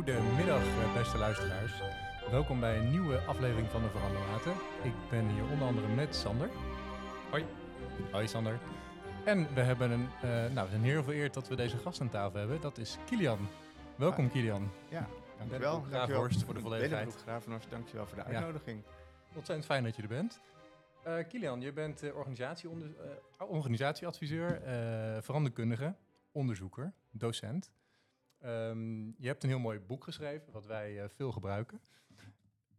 Goedemiddag, eh, beste luisteraars. Welkom bij een nieuwe aflevering van de Verandermaten. Ik ben hier onder andere met Sander. Hoi. Hoi Sander. En we hebben een, eh, nou, we zijn heel vereerd dat we deze gast aan tafel hebben. Dat is Kilian. Welkom Kilian. Ja, dankjewel. Graafhorst voor de volledigheid. Graafhorst, dankjewel voor de uitnodiging. Ontzettend fijn dat je er bent. Uh, Kilian, je bent uh, organisatieonder, uh, organisatieadviseur, veranderkundige, onderzoeker, docent. Um, je hebt een heel mooi boek geschreven, wat wij veel gebruiken.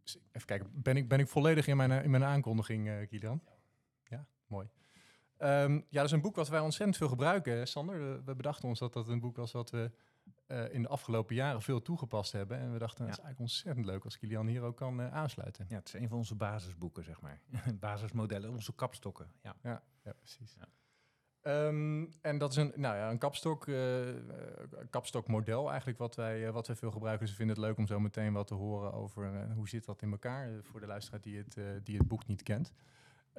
Dus even kijken, ben ik, ben ik volledig in mijn, in mijn aankondiging, Kilian? Ja, mooi. Um, ja, dat is een boek wat wij ontzettend veel gebruiken, Sander. We, bedachten ons dat dat een boek was wat we uh, in de afgelopen jaren veel toegepast hebben. En we dachten, ja. het is eigenlijk ontzettend leuk als Kilian hier ook kan uh, aansluiten. Ja, het is een van onze basisboeken, zeg maar. Basismodellen, onze kapstokken. Ja, ja, ja precies. Ja. Um, en dat is een, nou ja, een kapstok, uh, kapstokmodel eigenlijk wat wij, wat wij veel gebruiken. Dus we vinden het leuk om zo meteen wat te horen over hoe zit dat in elkaar voor de luisteraar die het, die het boek niet kent.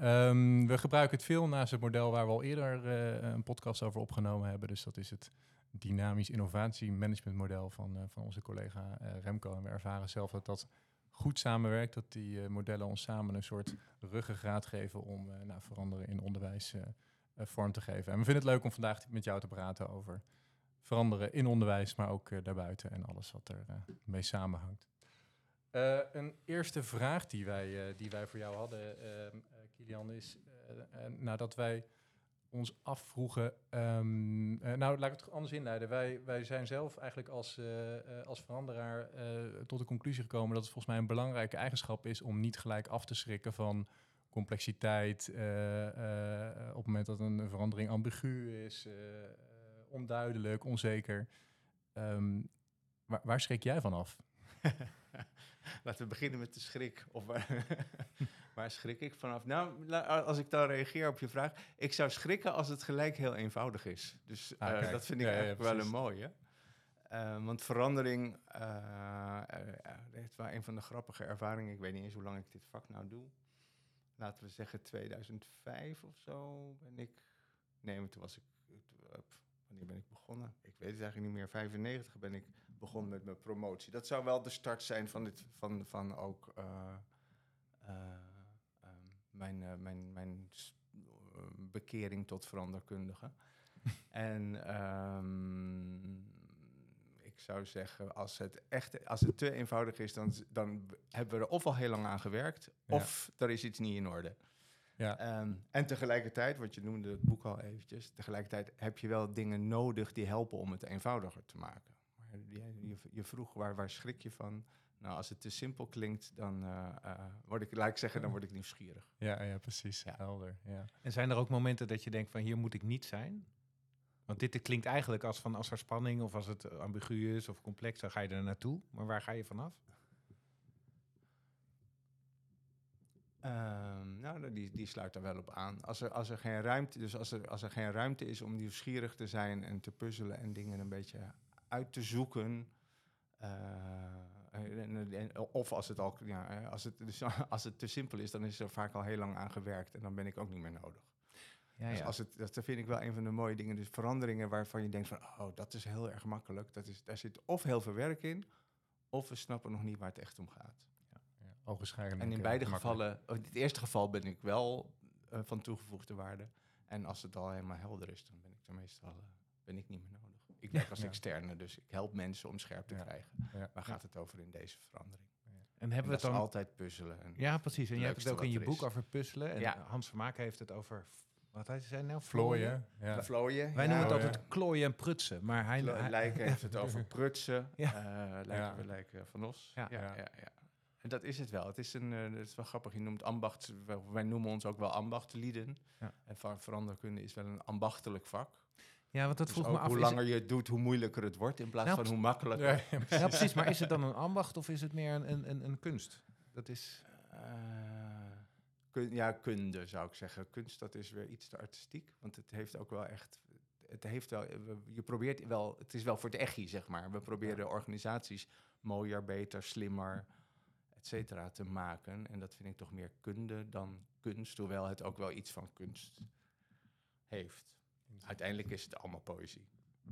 Um, we gebruiken het veel naast het model waar we al eerder een podcast over opgenomen hebben. Dus dat is het dynamisch innovatiemanagementmodel van, van onze collega Remco. En we ervaren zelf dat dat goed samenwerkt, dat die modellen ons samen een soort ruggengraat geven om nou, veranderen in onderwijs vorm te geven. En we vinden het leuk om vandaag met jou te praten over veranderen in onderwijs, maar ook daarbuiten en alles wat er mee samenhangt. een eerste vraag die wij, die wij voor jou hadden, Kilian, is nadat wij ons afvroegen. Uh, nou, laat ik het anders inleiden. Wij, wij zijn zelf eigenlijk als, als veranderaar tot de conclusie gekomen dat het volgens mij een belangrijke eigenschap is om niet gelijk af te schrikken van complexiteit. op het moment dat een verandering ambigu is, onduidelijk, onzeker. Um, waar, waar schrik jij van af? Laten we beginnen met de schrik. Of waar, waar, schrik ik vanaf? Nou, als ik dan reageer op je vraag. Ik zou schrikken als het gelijk heel eenvoudig is. Dus ah, uh, dat vind ik ja, eigenlijk ja, wel een mooie. Uh, want verandering, uh, dat is wel een van de grappige ervaringen. Ik weet niet eens hoe lang ik dit vak nou doe. Laten we zeggen 2005 of zo ben ik... Nee, maar toen was ik wanneer ben ik begonnen? Ik weet het eigenlijk niet meer. 95 ben ik begonnen met mijn promotie. Dat zou wel de start zijn van, dit, van, van ook uh, uh, uh, mijn, eh, mijn, mijn bekering tot veranderkundige. en um, zou zeggen, als het echt als het te eenvoudig is, dan, dan hebben we er of al heel lang aan gewerkt, ja. of er is iets niet in orde. Ja. Um, en tegelijkertijd, wat je noemde het boek al eventjes, tegelijkertijd heb je wel dingen nodig die helpen om het eenvoudiger te maken. Maar je, je, je vroeg waar, waar schrik je van? Nou, als het te simpel klinkt, dan uh, uh, word ik, laat ik zeggen, dan word ik nieuwsgierig. Ja, ja precies. Ja. Helder. Ja. En zijn er ook momenten dat je denkt van hier moet ik niet zijn? Want dit klinkt eigenlijk als van als er spanning of als het ambigu is of complex, dan ga je er naartoe. Maar waar ga je vanaf? Um, nou, die, die sluit daar wel op aan. Als er, als er geen ruimte, dus als er, als er geen ruimte is om nieuwsgierig te zijn en te puzzelen en dingen een beetje uit te zoeken. Uh, en, of als het al, ja, als het, dus als het te simpel is, dan is er vaak al heel lang aan gewerkt en dan ben ik ook niet meer nodig. Ja, dus als het, dat vind ik wel een van de mooie dingen. Dus veranderingen waarvan je denkt van, oh, dat is heel erg makkelijk. Dat is, daar zit of heel veel werk in, of we snappen nog niet waar het echt om gaat. En in beide gevallen, in het eerste geval ben ik wel uh, van toegevoegde waarde. En als het al helemaal helder is, dan ben ik er meestal uh, ben ik niet meer nodig. Ik werk als ja. externe, dus ik help mensen om scherp te ja. krijgen. Ja. Waar gaat het over in deze verandering? En hebben we het dan altijd puzzelen? En ja, precies. En je hebt het ook in je boek over puzzelen. En Hans Vermaak heeft het over wat hij zei nou? Vlooien. Ja. Vlooien. Wij noemen het altijd klooien en prutsen. Maar hij, hij Lijken heeft het over prutsen. Ja. Uh, lijken we lijken van ons. Ja. Ja, ja, ja. En dat is het wel. Het is, een, uh, het is wel grappig. Je noemt ambacht. Wij noemen ons ook wel ambachtlieden. Ja. En van veranderkunde is wel een ambachtelijk vak. Ja, want dat dus vroeg me af. Hoe langer je het doet, hoe moeilijker het wordt in plaats nou, van hoe makkelijker. Ja, ja, precies. ja, precies. Maar is het dan een ambacht of is het meer een, een, een kunst? Dat is. Uh, kun, ja, kunde zou ik zeggen. Kunst, dat is weer iets te artistiek. Want het heeft ook wel echt. Het heeft wel. Je probeert wel. Het is wel voor het echi, zeg maar. We proberen organisaties mooier, beter, slimmer et cetera, te maken. En dat vind ik toch meer kunde dan kunst, hoewel het ook wel iets van kunst heeft. Uiteindelijk is het allemaal poëzie.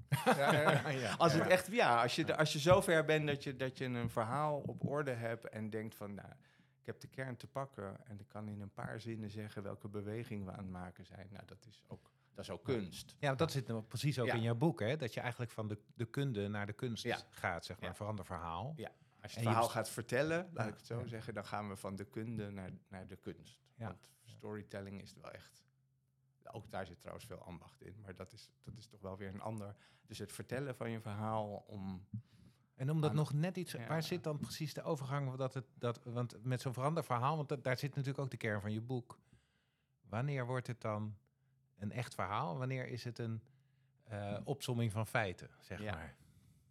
ja, als het echt, ja, als je, als je zover bent dat je, dat je een verhaal op orde hebt en denkt van, nou, ik heb de kern te pakken en ik kan in een paar zinnen zeggen welke beweging we aan het maken zijn. Nou, dat is ook, dat is ook kunst. Ja, dat zit nou precies ook in jouw boek, hè? Dat je eigenlijk van de, de kunde naar de kunst gaat, zeg maar, verander verhaal. Ja, als je het verhaal gaat vertellen, laat ik het zo zeggen, dan gaan we van de kunde naar, naar de kunst. Want storytelling is wel echt ook daar zit trouwens veel ambacht in, maar dat is, dat is toch wel weer een ander. Dus het vertellen van je verhaal om. En om dat nog net iets. Waar zit dan precies de overgang? Dat het, dat, want met zo'n verander verhaal, want daar zit natuurlijk ook de kern van je boek. Wanneer wordt het dan een echt verhaal? Wanneer is het een uh, opsomming van feiten, zeg maar?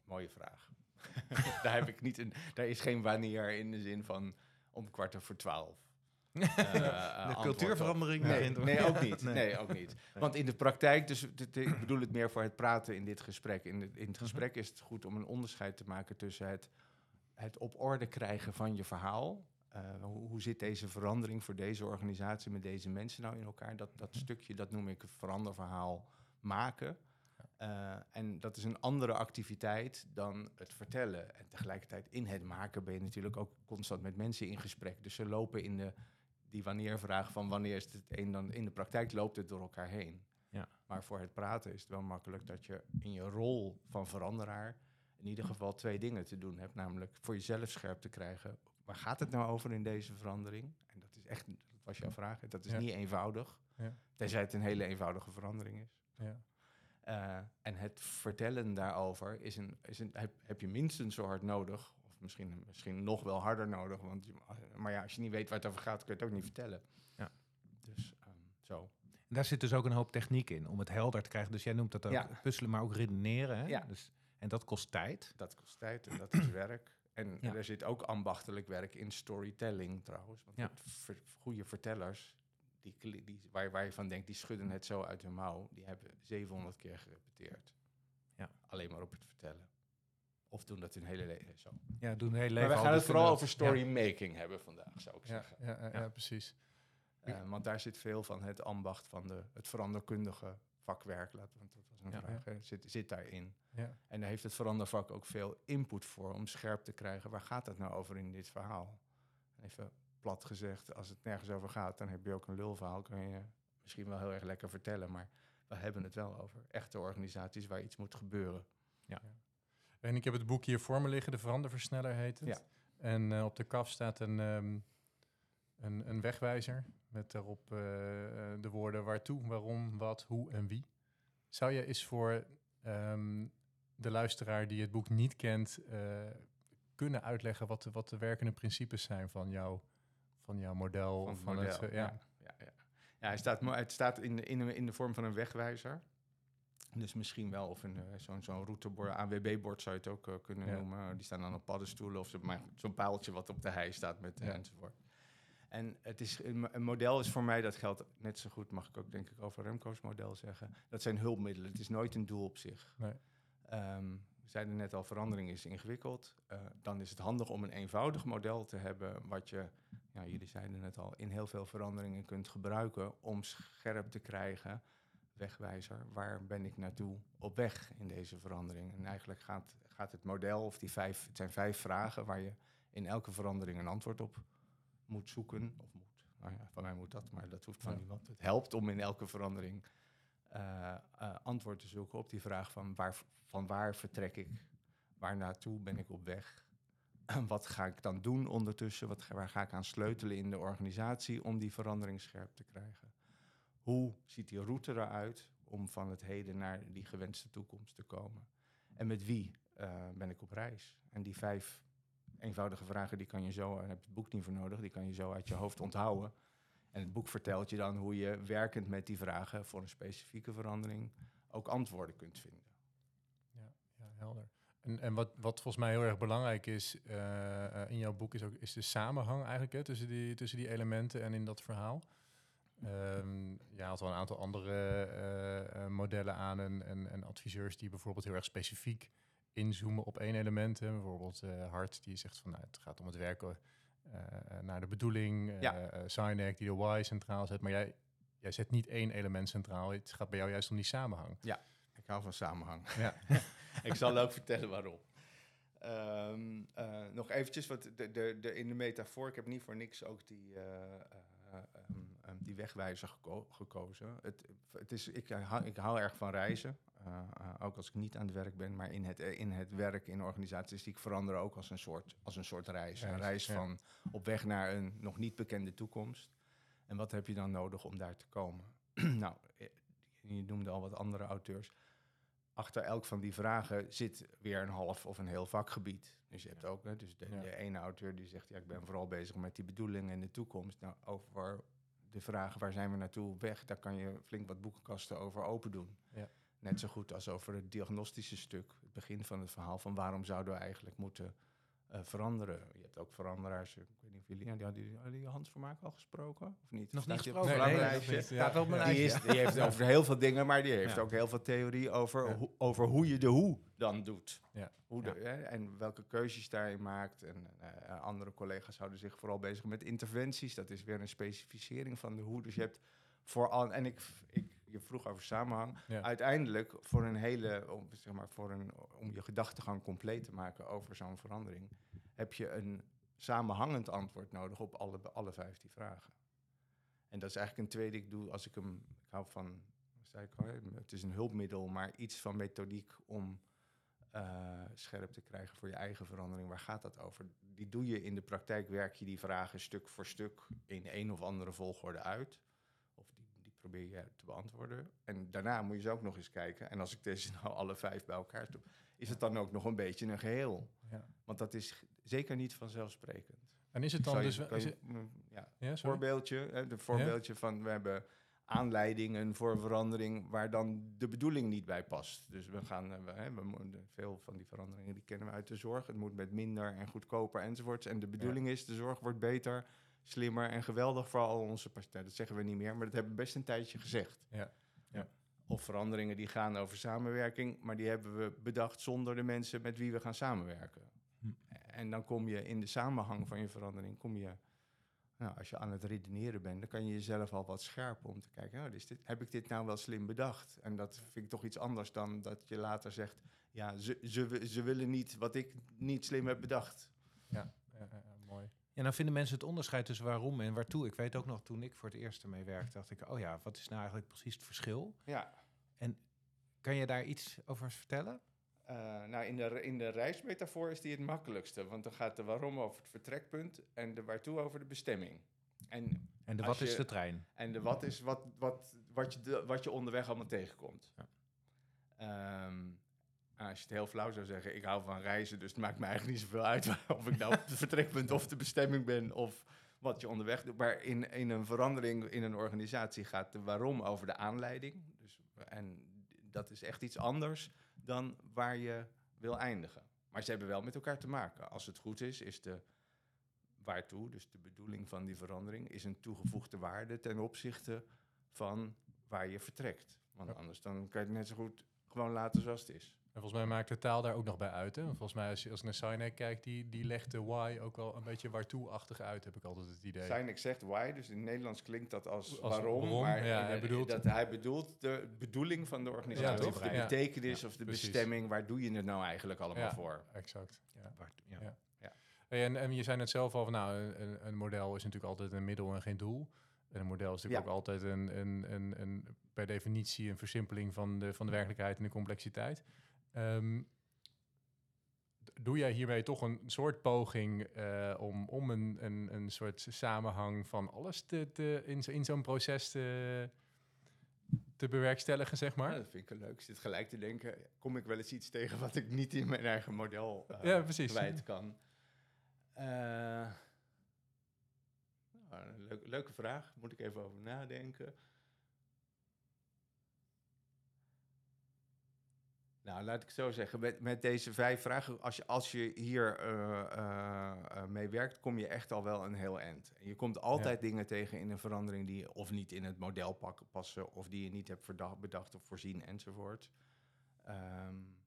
Mooie vraag. daar heb ik niet een. Daar is geen wanneer in de zin van om kwart over twaalf. Uh, de cultuurverandering? Nee, nee, ook niet. Nee. ook niet. Want in de praktijk, dus ik bedoel het meer voor het praten in dit gesprek. In, in het mhm. gesprek is het goed om een onderscheid te maken tussen het, het op orde krijgen van je verhaal. Uh, hoe, hoe, zit deze verandering voor deze organisatie met deze mensen nou in elkaar? Dat, dat mhm. stukje, dat noem ik veranderverhaal maken. Uh, en dat is een andere activiteit dan het vertellen. En tegelijkertijd in het maken ben je natuurlijk ook constant met mensen in gesprek. Dus ze lopen in de die wanneer-vraag van wanneer is het een dan in de praktijk loopt het door elkaar heen. Ja. Maar voor het praten is het wel makkelijk dat je in je rol van veranderaar in ieder geval twee dingen te doen hebt. Namelijk voor jezelf scherp te krijgen. Waar gaat het nou over in deze verandering? En dat is echt, dat was jouw vraag, dat is niet eenvoudig. Ja. Tenzij het een hele eenvoudige verandering is. Ja. Uh, en het vertellen daarover is een, is een, heb, heb je minstens zo hard nodig misschien, misschien nog wel harder nodig. Want, maar ja, als je niet weet waar het over gaat, kun je het ook niet vertellen. Ja. Dus um, zo. En daar zit dus ook een hoop techniek in om het helder te krijgen. Dus jij noemt dat ook puzzelen, maar ook redeneren. Hè? Ja. Dus, en dat kost tijd. Dat kost tijd en dat is werk. En ja. er zit ook ambachtelijk werk in storytelling trouwens. Want ja. goede vertellers, die, die, waar, waar je van denkt, die schudden het zo uit hun mouw. Die hebben 700 keer gerepeteerd. Ja. Alleen maar op het vertellen. Of doen dat hun hele leven zo. Ja, doen hele leven. Maar we gaan het vooral over storymaking hebben vandaag, zou ik zeggen. Ja, ja, ja, precies. Uh, want daar zit veel van het ambacht van de, het veranderkundige vakwerk, laten we, dat was een vraag, zit, zit daarin. Ja. En daar heeft het verandervak ook veel input voor om scherp te krijgen, waar gaat het nou over in dit verhaal? Even plat gezegd, als het nergens over gaat, dan heb je ook een lulverhaal, kun je misschien wel heel erg lekker vertellen, maar we hebben het wel over echte organisaties waar iets moet gebeuren. Ja. En ik heb het boek hier voor me liggen, de veranderversneller heet het. Ja. En uh, op de kaf staat een, um, een, een, wegwijzer met daarop uh, de woorden waartoe, waarom, wat, hoe en wie. Zou je eens voor um, de luisteraar die het boek niet kent uh, kunnen uitleggen wat de, wat de werkende principes zijn van, jou, van jouw model? Van, van model, het, ja. Ja, ja, ja. het staat, het staat in, de, in, de, in de vorm van een wegwijzer. Dus misschien wel, of een, uh, zo'n zo'n routebord, AWB-bord zou je het ook uh, kunnen noemen. Die staan dan op paddenstoelen of zo'n paaltje wat op de hei staat met ja. enzovoort. En het is, een, model is voor mij, dat geldt net zo goed, mag ik ook denk ik over Remco's model zeggen. Dat zijn hulpmiddelen, het is nooit een doel op zich. Nee. Um, we zeiden net al, verandering is ingewikkeld. Uh, dan is het handig om een eenvoudig model te hebben, wat je, ja, jullie zeiden net al, in heel veel veranderingen kunt gebruiken om scherp te krijgen wegwijzer. Waar ben ik naartoe op weg in deze verandering? En eigenlijk gaat, gaat het model, of die vijf, het zijn vijf vragen waar je in elke verandering een antwoord op moet zoeken. Of moet, nou ja, van mij moet dat, maar dat hoeft van niemand. Het helpt om in elke verandering uh, uh, antwoord te zoeken op die vraag van waar, van waar vertrek ik? Waar naartoe ben ik op weg? Wat ga ik dan doen ondertussen? Wat, waar ga ik aan sleutelen in de organisatie om die verandering scherp te krijgen? Hoe ziet die route eruit om van het heden naar die gewenste toekomst te komen? En met wie uh, ben ik op reis? En die vijf eenvoudige vragen, die kan je zo, daar heb je het boek niet voor nodig, die kan je zo uit je hoofd onthouden. En het boek vertelt je dan hoe je werkend met die vragen voor een specifieke verandering ook antwoorden kunt vinden. Ja, ja helder. En, en wat, wat volgens mij heel erg belangrijk is uh, in jouw boek, is ook is de samenhang eigenlijk hè, tussen, die, tussen die elementen en in dat verhaal. Um, je haalt wel een aantal andere uh, modellen aan en, en, en, adviseurs die bijvoorbeeld heel erg specifiek inzoomen op één element. Hè. Bijvoorbeeld uh, Hart die zegt van nou, het gaat om het werken naar de bedoeling. Ja. Sinek die de why centraal zet. Maar jij, jij zet niet één element centraal. Het gaat bij jou juist om die samenhang. Ja, ik hou van samenhang. Ja. ik zal ook vertellen waarom. Um, uh, nog eventjes, wat de, de, de, in de metafoor, ik heb niet voor niks ook die, um, die wegwijzer geko gekozen. Het, het is, ik, hou, ik hou erg van reizen, ook als ik niet aan het werk ben, maar in het, in het werk, in organisaties, die ik verander ook als een soort, als een soort reis. Een reis van op weg naar een nog niet bekende toekomst. En wat heb je dan nodig om daar te komen? nou, je noemde al wat andere auteurs achter elk van die vragen zit weer een half of een heel vakgebied. Dus je hebt ook, hè, dus de, de, ene auteur die zegt, ja, ik ben vooral bezig met die bedoelingen en de toekomst. Nou, over de vragen waar zijn we naartoe weg, daar kan je flink wat boekenkasten over open doen. Ja. Net zo goed als over het diagnostische stuk, het begin van het verhaal van waarom zouden we eigenlijk moeten uh, veranderen. Je hebt ook veranderaars, ik weet niet of jullie, die hadden die, Hans Vermaak al gesproken? Of niet? Nog niet gesproken? Nee, nee, ja. wel mijn die, is, die heeft over heel veel dingen, maar die heeft ook heel veel theorie over, ho over hoe je de hoe dan doet. Ja. Hoe de, hè, en welke keuzes daarin maakt. En uh, andere collega's houden zich vooral bezig met interventies. Dat is weer een specificering van de hoe. Dus je hebt vooral, en ik, ik je vroeg over samenhang. Uiteindelijk voor een hele, om, zeg maar, voor een, om je gedachtegang compleet te maken over zo'n verandering, heb je een samenhangend antwoord nodig op alle, alle vijf die vragen. En dat is eigenlijk een tweede, ik doe als ik hem, ik hou van, zei ik al, het is een hulpmiddel, maar iets van methodiek om uh, scherp te krijgen voor je eigen verandering. Waar gaat dat over? Die doe je in de praktijk, werk je die vragen stuk voor stuk in een of andere volgorde uit probeer je te beantwoorden. En daarna moet je ze ook nog eens kijken. En als ik deze nou alle vijf bij elkaar doe, is het dan ook nog een beetje een geheel. Ja. Want dat is zeker niet vanzelfsprekend. En is het dan dus... Is het, ja, ja voorbeeldje, de voorbeeldje van we hebben aanleidingen voor verandering waar dan de bedoeling niet bij past. Dus we gaan, eh, we, hè, we, veel van die veranderingen die kennen we uit de zorg. Het moet met minder en goedkoper enzovoorts. En de bedoeling is, de zorg wordt beter slimmer en geweldig voor al onze partijen. Dat zeggen we niet meer, maar dat hebben we best een tijdje gezegd. Ja. Ja. Of veranderingen die gaan over samenwerking, maar die hebben we bedacht zonder de mensen met wie we gaan samenwerken. Hm. En dan kom je in de samenhang van je verandering, kom je, nou, als je aan het redeneren bent, dan kan je jezelf al wat scherpen om te kijken, oh, is dit, heb ik dit nou wel slim bedacht? En dat vind ik toch iets anders dan dat je later zegt, ja, ze, ze, ze willen niet wat ik niet slim heb bedacht. Ja, mooi. En dan vinden mensen het onderscheid tussen waarom en waartoe. Ik weet ook nog, toen ik voor het eerst ermee werkte, dacht ik, oh ja, wat is nou eigenlijk precies het verschil? Ja. En kan je daar iets over vertellen? Uh, nou, in de, in de reismetafoor is die het makkelijkste. Want dan gaat de waarom over het vertrekpunt en de waartoe over de bestemming. En, en de wat is de trein. En de wat is wat, wat, wat, je, wat je onderweg allemaal tegenkomt. Ja. Ehm, als je het heel flauw zou zeggen, ik hou van reizen, dus het maakt me eigenlijk niet zoveel uit of ik nou op het vertrekpunt of de bestemming ben of wat je onderweg doet. Maar in, in een verandering in een organisatie gaat de waarom over de aanleiding. Dus, en dat is echt iets anders dan waar je wil eindigen. Maar ze hebben wel met elkaar te maken. Als het goed is, is de waartoe, dus de bedoeling van die verandering, is een toegevoegde waarde ten opzichte van waar je vertrekt. Want anders dan kan je het net zo goed gewoon laten zoals het is. En volgens mij maakt de taal daar ook nog bij uit. Hè? Volgens mij, als je, als naar Sinek kijkt, die, die legt de why ook wel een beetje waartoe-achtig uit, heb ik altijd het idee. Sinek zegt why, dus in het Nederlands klinkt dat als, waarom. maar ja, hij bedoelt, dat hij bedoelt de bedoeling van de organisatie. of de betekenis of de bestemming. Waar doe je het nou eigenlijk allemaal voor? Exact. Ja. ja. ja. En, en je zei net zelf al van, nou, een, een model is natuurlijk altijd een middel en geen doel. En een model is natuurlijk ook altijd een, een, een, een, per definitie een versimpeling van de, van de werkelijkheid en de complexiteit. Um, doe jij hiermee toch een soort poging uh, om, om een, een, een soort samenhang van alles te, te, in, in zo'n proces te, te bewerkstelligen, zeg maar? Ja, dat vind ik leuk. Ik zit gelijk te denken, kom ik wel eens iets tegen wat ik niet in mijn eigen model uh, ja, kwijt kan? Uh, een leuke vraag, moet ik even over nadenken. Nou, laat ik zo zeggen, met, met deze vijf vragen, als je, als je hier uh, uh, mee werkt, kom je echt al wel een heel eind. Je komt altijd dingen tegen in een verandering die of niet in het model passen, of die je niet hebt bedacht of voorzien enzovoort. Um.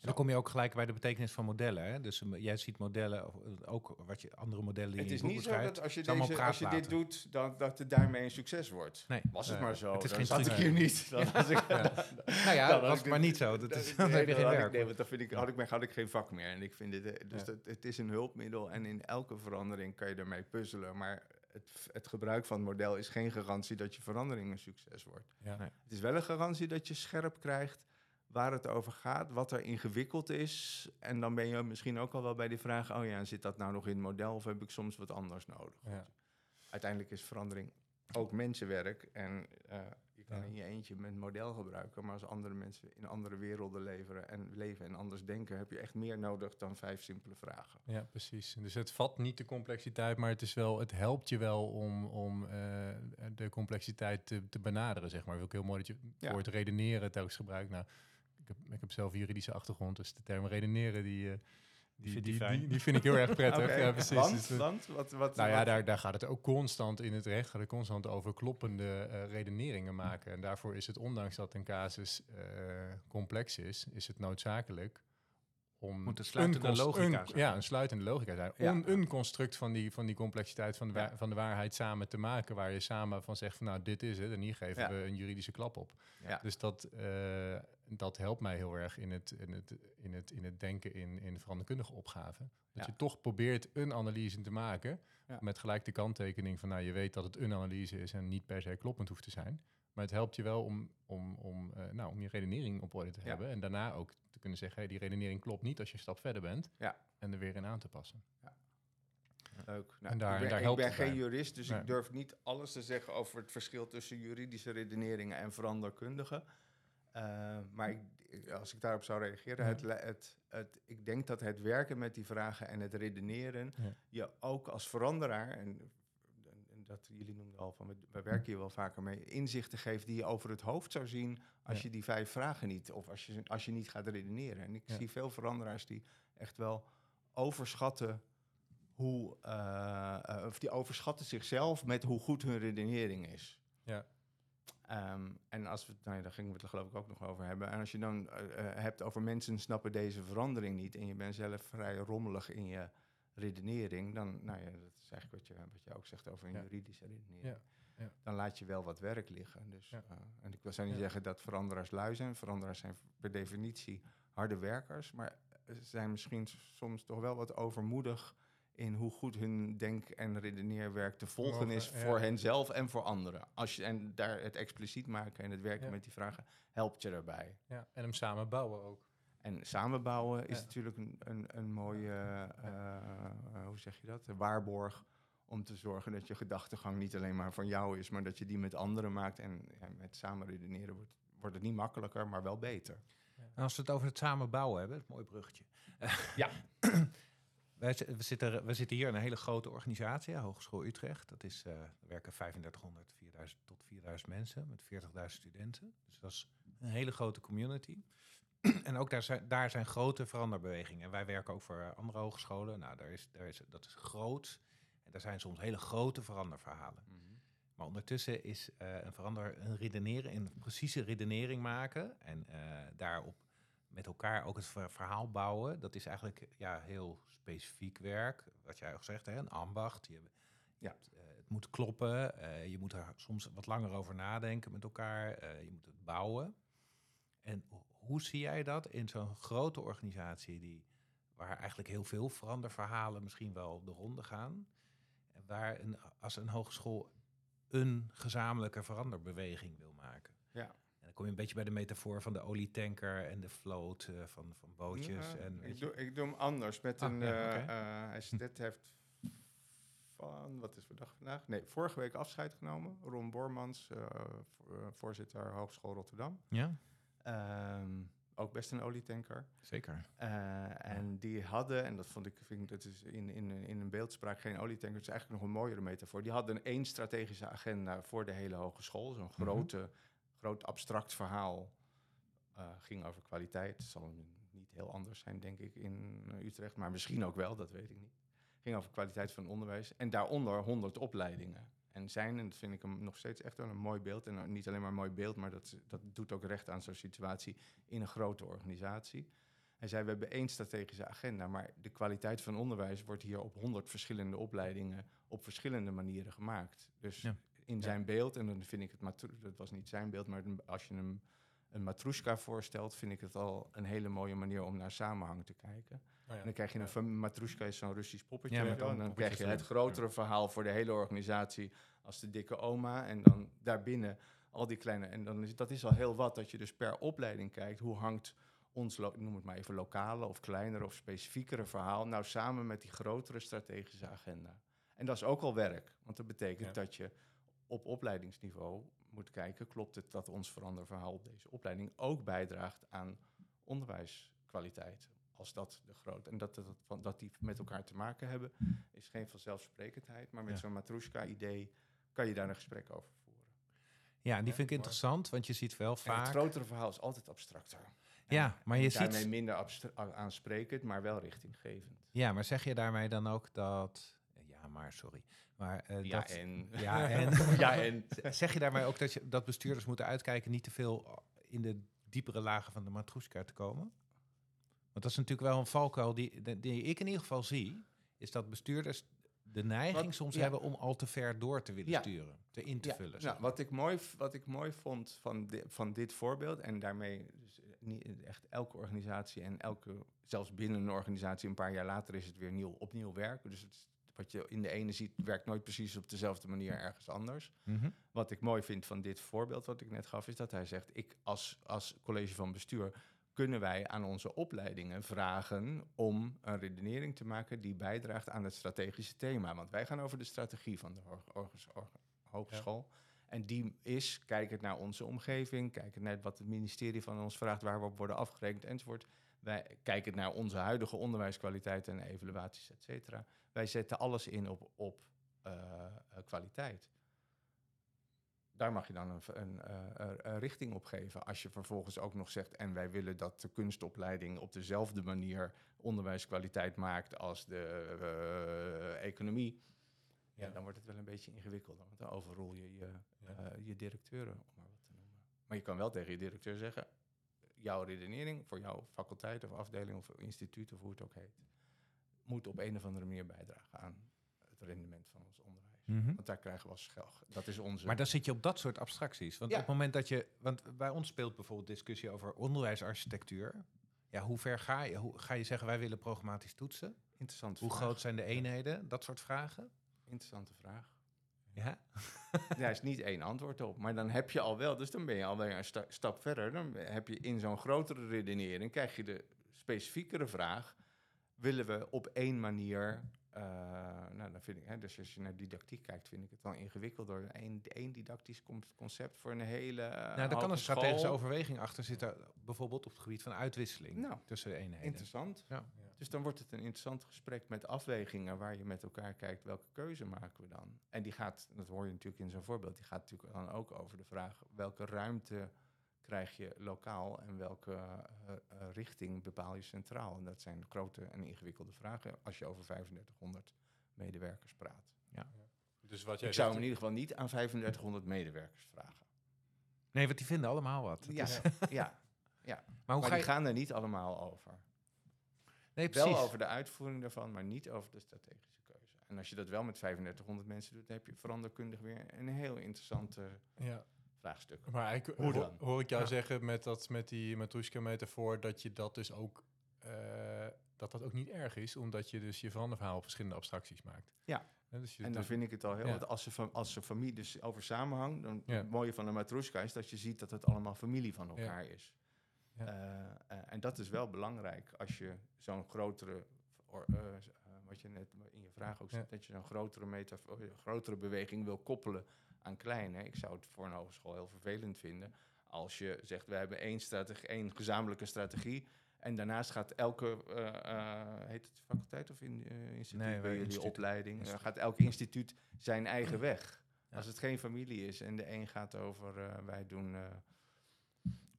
En dan kom je ook gelijk bij de betekenis van modellen. Hè? Dus jij ziet modellen, ook wat je andere modellen die Het is niet zo dat als je, deze, als je dit doet, dan, dat het daarmee een succes wordt. Nee. Was het maar zo. Het is dan geen zat ik hier niet. Dan was ik, ja. nou ja, dat was maar niet zo. Dat is, dan heb je geen werk. Nee, want dan vind ik, had, ik, had ik geen vak meer. En ik vind dit, dus dat, het is een hulpmiddel en in elke verandering kan je ermee puzzelen. Maar het, het, gebruik van het model is geen garantie dat je verandering een succes wordt. Ja. Nee. Het is wel een garantie dat je scherp krijgt waar het over gaat, wat er ingewikkeld is. En dan ben je misschien ook al wel bij die vraag: oh ja, zit dat nou nog in het model of heb ik soms wat anders nodig? Ja. Uiteindelijk is verandering ook mensenwerk. En uh, je kan in je eentje met model gebruiken, maar als andere mensen in andere werelden leveren en leven en anders denken, heb je echt meer nodig dan vijf simpele vragen. Ja, precies. Dus het vat niet de complexiteit, maar het, is wel, het helpt je wel om, om uh, de complexiteit te, te benaderen, zeg maar. Wil ik heel mooi dat je voor het redeneren telkens gebruikt. Nou, heb, ik heb zelf juridische achtergrond, dus de term redeneren die... Uh, die, die, die, die, vind ik heel erg prettig. okay. ja, precies. Want, dus, want, wat, wat, nou ja, daar, daar gaat het ook constant in het recht, gaat het constant over kloppende uh, redeneringen maken. En daarvoor is het, ondanks dat een casus uh, complex is, is het noodzakelijk om Moet een sluitende logica een, Ja, een sluitende logica zijn. Ja. Om een construct van die, van die complexiteit van de, ja. van de waarheid samen te maken, waar je samen van zegt van nou, dit is het, en hier geven we een juridische klap op. Dus dat, uh, dat helpt mij heel erg in het, in het, in het, in het denken in, in veranderkundige opgaven. Dat je toch probeert een analyse te maken, met gelijk de kanttekening van nou, je weet dat het een analyse is en niet per se kloppend hoeft te zijn. Maar het helpt je wel om, om, om, uh, nou, om je redenering op orde te hebben. En daarna ook te kunnen zeggen, hey, die redenering klopt niet als je een stap verder bent. Ja. En er weer in aan te passen. Ja. Leuk. Nou, en daar, ik ben, daar ik ben geen jurist, dus ik durf niet alles te zeggen over het verschil tussen juridische redeneringen en veranderkundige. Uh, maar ik, als ik daarop zou reageren, het, het, het, ik denk dat het werken met die vragen en het redeneren je ook als veranderaar, en dat jullie noemden al van, we, werken hier wel vaker mee, inzichten geeft die je over het hoofd zou zien als je die vijf vragen niet, of als je, als je niet gaat redeneren. En ik zie veel veranderaars die echt wel overschatten hoe, uh, of die overschatten zichzelf met hoe goed hun redenering is. Ja. Um, en als we, nou ja, daar gingen we het geloof ik ook nog over hebben. En als je dan uh, hebt over mensen snappen deze verandering niet en je bent zelf vrij rommelig in je redenering, dan, nou ja, dat is eigenlijk wat je, wat je ook zegt over een juridische redenering. Ja. Ja. Dan laat je wel wat werk liggen. Dus, uh, en ik wil zou niet zeggen dat veranderaars lui zijn. Veranderaars zijn per definitie harde werkers, maar ze zijn misschien soms toch wel wat overmoedig in hoe goed hun denk- en redeneerwerk te volgen is voor ja. henzelf en voor anderen. Als je, en daar het expliciet maken en het werken met die vragen helpt je daarbij. Ja, en hem samen bouwen ook. En samenbouwen is natuurlijk een, een, een mooie, uh, hoe zeg je dat, een waarborg om te zorgen dat je gedachtegang niet alleen maar van jou is, maar dat je die met anderen maakt. En ja, met samen redeneren wordt, wordt het niet makkelijker, maar wel beter. En als we het over het samenbouwen hebben, het mooi bruggetje. ja. Wij, we, zitten, we zitten hier in een hele grote organisatie, Hogeschool Utrecht. Dat is, uh, er werken 3500 4000 tot 4000 mensen met 40.000 studenten. Dus dat is een hele grote community. en ook daar zijn, daar zijn grote veranderbewegingen. wij werken ook voor andere hogescholen. Nou, daar is, daar is, dat is groot. En daar zijn soms hele grote veranderverhalen. Mm -hmm. Maar ondertussen is uh, een verander een redeneren, een precieze redenering maken. En uh, daarop met elkaar ook het verhaal bouwen. Dat is eigenlijk ja, heel specifiek werk. Wat jij al gezegd hebt, een ambacht. Je, ja. uh, het moet kloppen. je moet er soms wat langer over nadenken met elkaar. je moet het bouwen. En hoe zie jij dat in zo'n grote organisatie die, waar eigenlijk heel veel veranderverhalen misschien wel de ronde gaan? En waar een, als een hogeschool een gezamenlijke veranderbeweging wil maken. Ja. En dan kom je een beetje bij de metafoor van de olietanker en de vloot uh, van, van bootjes. en, ik, doe, ik doe hem anders. Met ah, een, ja, uh, uh, hij dit heeft van, wat is de dag vandaag? Nee, vorige week afscheid genomen. Ron Bormans, voorzitter Hogeschool Rotterdam. Ja. Um, ook best een olietanker. Zeker. Uh, en die hadden, en dat vond ik, vind ik dat is in, in, in een beeldspraak geen olietanker, het is eigenlijk nog een mooiere metafoor. Die hadden één strategische agenda voor de hele hogeschool. Zo'n mhm. grote, groot abstract verhaal. Uh, ging over kwaliteit. Het zal niet heel anders zijn, denk ik, in Utrecht. Maar misschien ook wel, dat weet ik niet. Ging over kwaliteit van onderwijs. En daaronder 100 opleidingen en zijn. En dat vind ik hem nog steeds echt wel een mooi beeld. En niet alleen maar een mooi beeld, maar dat, dat doet ook recht aan zo'n situatie in een grote organisatie. Hij zei, we hebben één strategische agenda, maar de kwaliteit van onderwijs wordt hier op honderd verschillende opleidingen op verschillende manieren gemaakt. Dus in zijn beeld, en dan vind ik het, dat was niet zijn beeld, maar als je hem een matrushka voorstelt, vind ik het al een hele mooie manier om naar samenhang te kijken. Oh ja. dan krijg je een ja. matrushka is zo'n Russisch poppetje. Ja, en dan krijg je het grotere verhaal voor de hele organisatie als de dikke oma. En dan daarbinnen al die kleine. En dan is dat is al heel wat dat je dus per opleiding kijkt. Hoe hangt ons, noem het maar even lokale of kleinere of specifiekere verhaal nou samen met die grotere strategische agenda. En dat is ook al werk, want dat betekent dat je op opleidingsniveau moet kijken, klopt het dat ons veranderverhaal op deze opleiding ook bijdraagt aan onderwijskwaliteit? Als dat de grote. En dat, dat, dat die met elkaar te maken hebben, is geen vanzelfsprekendheid. Maar met zo'n Matrushka-idee kan je daar een gesprek over voeren. Ja, die vind ik interessant, want je ziet wel vaak. het grotere verhaal is altijd abstracter. Ja, maar je ziet... Daarmee minder aansprekend, maar wel richtinggevend. Ja, maar zeg je daarmee dan ook dat... Maar sorry. Maar, uh, ja, dat, en. Ja, en. ja, en. Zeg je daarmee ook dat, je, dat bestuurders moeten uitkijken niet te veel in de diepere lagen van de matroeska te komen? Want dat is natuurlijk wel een valkuil die, die ik in ieder geval zie, is dat bestuurders de neiging soms hebben om al te ver door te willen sturen, te in te ja. vullen. Nou, wat, ik mooi, wat ik mooi vond van, van dit voorbeeld, en daarmee dus niet echt elke organisatie en elke, zelfs binnen een organisatie, een paar jaar later is het weer nieuw, opnieuw werken. Dus het wat je in de ene ziet, werkt nooit precies op dezelfde manier ergens anders. Mhm. Wat ik mooi vind van dit voorbeeld wat ik net gaf, is dat hij zegt: ik als, als college van bestuur kunnen wij aan onze opleidingen vragen om een redenering te maken die bijdraagt aan het strategische thema. Want wij gaan over de strategie van de hogeschool. En die is, kijkend naar onze omgeving, kijkend naar wat het ministerie van ons vraagt, waar we op worden afgerekend enzovoort. Wij kijken naar onze huidige onderwijskwaliteit en evaluaties, et cetera. Wij zetten alles in op, op uh, kwaliteit. Daar mag je dan een, een, uh, een, richting op geven. Als je vervolgens ook nog zegt, en wij willen dat de kunstopleiding op dezelfde manier onderwijskwaliteit maakt als de economie. Ja. dan wordt het wel een beetje ingewikkelder. Want dan overrol je je, je directeuren, om maar wat te noemen. Maar je kan wel tegen je directeur zeggen, jouw redenering voor jouw faculteit of afdeling of instituut of hoe het ook heet, moet op een of andere manier bijdragen aan het rendement van ons onderwijs. Mhm. Want daar krijgen we als schel. Dat is onze. Maar dan zit je op dat soort abstracties. Want op het moment dat je. Want bij ons speelt bijvoorbeeld discussie over onderwijsarchitectuur. Ja, hoe ver ga je? Hoe, ga je zeggen wij willen programmatisch toetsen? Interessant. Hoe groot zijn de eenheden? Dat soort vragen? Interessante vraag. Ja? Daar is niet één antwoord op. Maar dan heb je al wel, dus dan ben je alweer een stap verder. Dan heb je in zo'n grotere redenering, krijg je de specifiekere vraag: willen we op één manier uh, nou, dan vind ik, hè, dus als je naar didactiek kijkt, vind ik het wel ingewikkeld door één, één didactisch concept voor een hele. Uh, nou, daar kan een strategische overweging achter zitten, bijvoorbeeld op het gebied van uitwisseling nou, tussen eenheden. Interessant. Ja. Dus dan wordt het een interessant gesprek met afwegingen waar je met elkaar kijkt welke keuze maken we dan. En die gaat, dat hoor je natuurlijk in zo'n voorbeeld, die gaat natuurlijk dan ook over de vraag welke ruimte krijg je lokaal en welke uh, richting bepaal je centraal? En dat zijn grote en ingewikkelde vragen als je over 3500 medewerkers praat. Ja. Dus wat jij Ik zou hem in ieder geval niet aan 3500 medewerkers vragen. Nee, want die vinden allemaal wat. Ja, ja, ja. Maar, hoe ga je... die gaan er niet allemaal over. Nee, precies. Wel over de uitvoering daarvan, maar niet over de strategische keuze. En als je dat wel met 3500 mensen doet, dan heb je veranderkundig weer een heel interessante ja vraagstuk. Maar ik, hoor, hoor, ik jou zeggen met, dat, met die Matrushka-metafoor dat je dat dus ook, uh, dat dat ook niet erg is, omdat je dus je veranderverhaal op verschillende abstracties maakt. Ja, dus en dan vind ik het al heel... Ja. Als, ze, als ze familie dus over samenhang, dan het mooie van de Matrushka is dat je ziet dat het allemaal familie van elkaar is. Uh, uh, en dat is wel belangrijk als je zo'n grotere, or, wat je net in je vraag ook zegt, dat je zo'n grotere, grotere beweging wil koppelen aan kleine. Ik zou het voor een hogeschool heel vervelend vinden als je zegt, we hebben één, strategie, één gezamenlijke strategie. En daarnaast gaat elke, uh, uh, heet het faculteit of in, uh, instituut, nee, bij jullie opleiding, gaat elk instituut zijn eigen weg. Als het geen familie is en de een gaat over, wij doen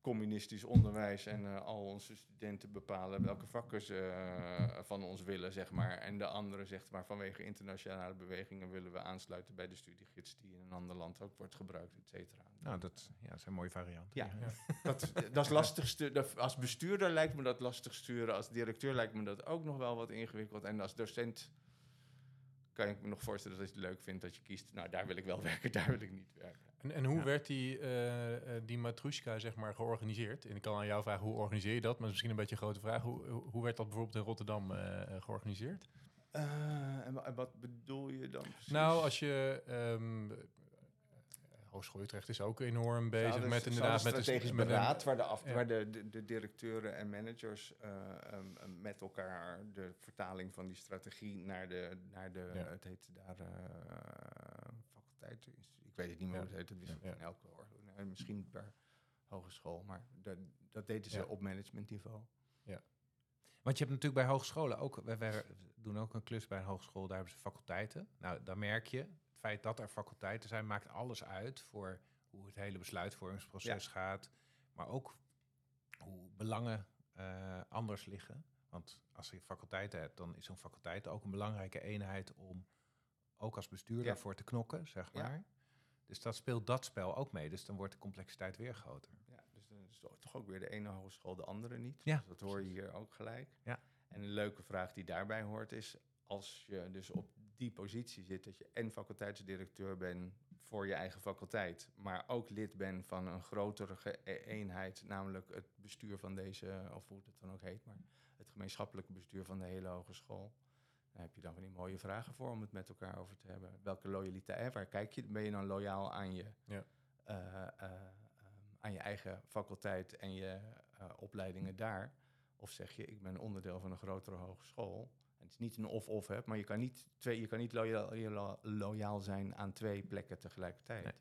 communistisch onderwijs en uh, al onze studenten bepalen welke vakken ze uh, van ons willen, zeg maar. En de andere zegt maar vanwege internationale bewegingen willen we aansluiten bij de studiegids die in een ander land ook wordt gebruikt, et cetera. Nou, dat, ja, zijn mooie varianten. Ja, ja. Dat, dat is lastig sturen. Als bestuurder lijkt me dat lastig sturen. Als directeur lijkt me dat ook nog wel wat ingewikkeld. En als docent kan ik me nog voorstellen dat je het leuk vindt dat je kiest, nou, daar wil ik wel werken, daar wil ik niet werken. En, en hoe werd die, uh, die matrushka zeg maar georganiseerd? En ik kan aan jou vragen, hoe organiseer je dat? Maar misschien een beetje een grote vraag. Hoe, hoe werd dat bijvoorbeeld in Rotterdam uh, georganiseerd? Uh, en, wat bedoel je dan precies? Nou, als je... Um, Hogeschool Utrecht is ook enorm bezig met inderdaad met strategisch met beraad, waar, de, af, ja. waar de, de, de, directeuren en managers uh, um, met elkaar de vertaling van die strategie naar de, naar de ja. het heet daar uh, faculteit, ik weet het niet meer hoe het heet, het is ja. in elke orde, misschien per hogeschool, maar dat, dat deden ze op managementniveau. Ja. Want je hebt natuurlijk bij hogescholen ook, we, we, doen ook een klus bij een hogeschool, daar hebben ze faculteiten. Nou, dan merk je, feit dat er faculteiten zijn, maakt alles uit voor hoe het hele besluitvormingsproces ja. gaat. Maar ook hoe belangen uh, anders liggen. Want als je faculteiten hebt, dan is zo'n faculteit ook een belangrijke eenheid om ook als bestuurder ja. voor te knokken, zeg maar. Ja. Dus dat speelt dat spel ook mee. Dus dan wordt de complexiteit weer groter. Ja, dus dan is toch ook weer de ene hogeschool de andere niet. Ja, dus dat hoor je hier ook gelijk. Ja. En een leuke vraag die daarbij hoort is... als je dus op die positie zit... dat je en faculteitsdirecteur bent voor je eigen faculteit... maar ook lid bent van een grotere eenheid... namelijk het bestuur van deze, of hoe het dan ook heet... maar het gemeenschappelijke bestuur van de hele hogeschool... Daar heb je dan van die mooie vragen voor om het met elkaar over te hebben. Welke loyaliteit, waar kijk je, ben je dan loyaal aan je, ja. uh, uh, aan je eigen faculteit en je uh, opleidingen daar? Of zeg je, ik ben onderdeel van een grotere hogeschool. Het is niet een of-of, hè, maar je kan niet, twee, je kan niet loyaal, loyaal zijn aan twee plekken tegelijkertijd. Nee.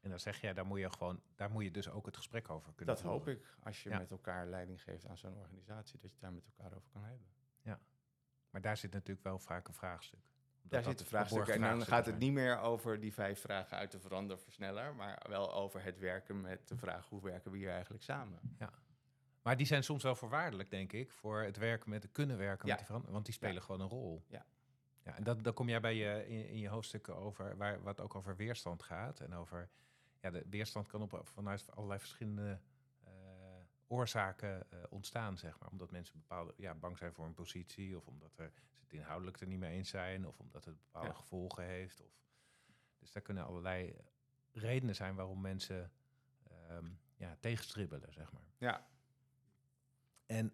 En dan zeg jij, daar moet je gewoon, daar moet je dus ook het gesprek over kunnen Dat hoop ik, als je ja. met elkaar leiding geeft aan zo'n organisatie, dat je daar met elkaar over kan hebben. Ja. Maar daar zit natuurlijk wel vaak een vraagstuk. Daar zit een vraagstuk. En dan gaat het niet meer over die vijf vragen uit de veranderversneller, maar wel over het werken met de vraag hoe werken we hier eigenlijk samen. Ja. Maar die zijn soms wel voorwaardelijk, denk ik, voor het werken met kunnen werken ja. met die want die spelen ja. gewoon een rol. Ja. Ja, en dat, dan kom jij bij je in, in je hoofdstukken over, waar, wat ook over weerstand gaat. En over, ja, de weerstand kan op, vanuit allerlei verschillende oorzaken uh, ontstaan, zeg maar. Omdat mensen bepaalde, ja, bang zijn voor een positie, of omdat er, ze het inhoudelijk er niet mee eens zijn, of omdat het bepaalde ja. gevolgen heeft. Of, dus daar kunnen allerlei redenen zijn waarom mensen um, ja, tegenstribbelen, zeg maar. Ja. En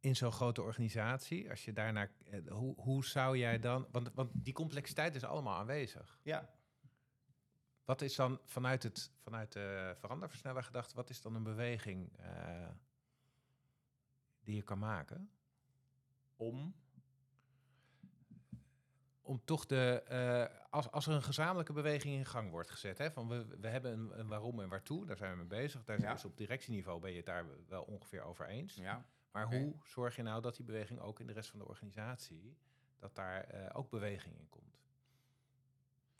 in zo'n grote organisatie, als je daarnaar, uh, hoe, hoe zou jij dan, want, want die complexiteit is allemaal aanwezig. Ja. Wat is dan vanuit, het, vanuit de veranderversneller gedacht, wat is dan een beweging uh, die je kan maken? Om? Om toch de, uh, als, als er een gezamenlijke beweging in gang wordt gezet, hè, van we, we hebben een, een waarom en waartoe, daar zijn we mee bezig. Daar ja. is op directieniveau ben je het daar wel ongeveer over eens. Ja. Maar okay. hoe zorg je nou dat die beweging ook in de rest van de organisatie, dat daar uh, ook beweging in komt?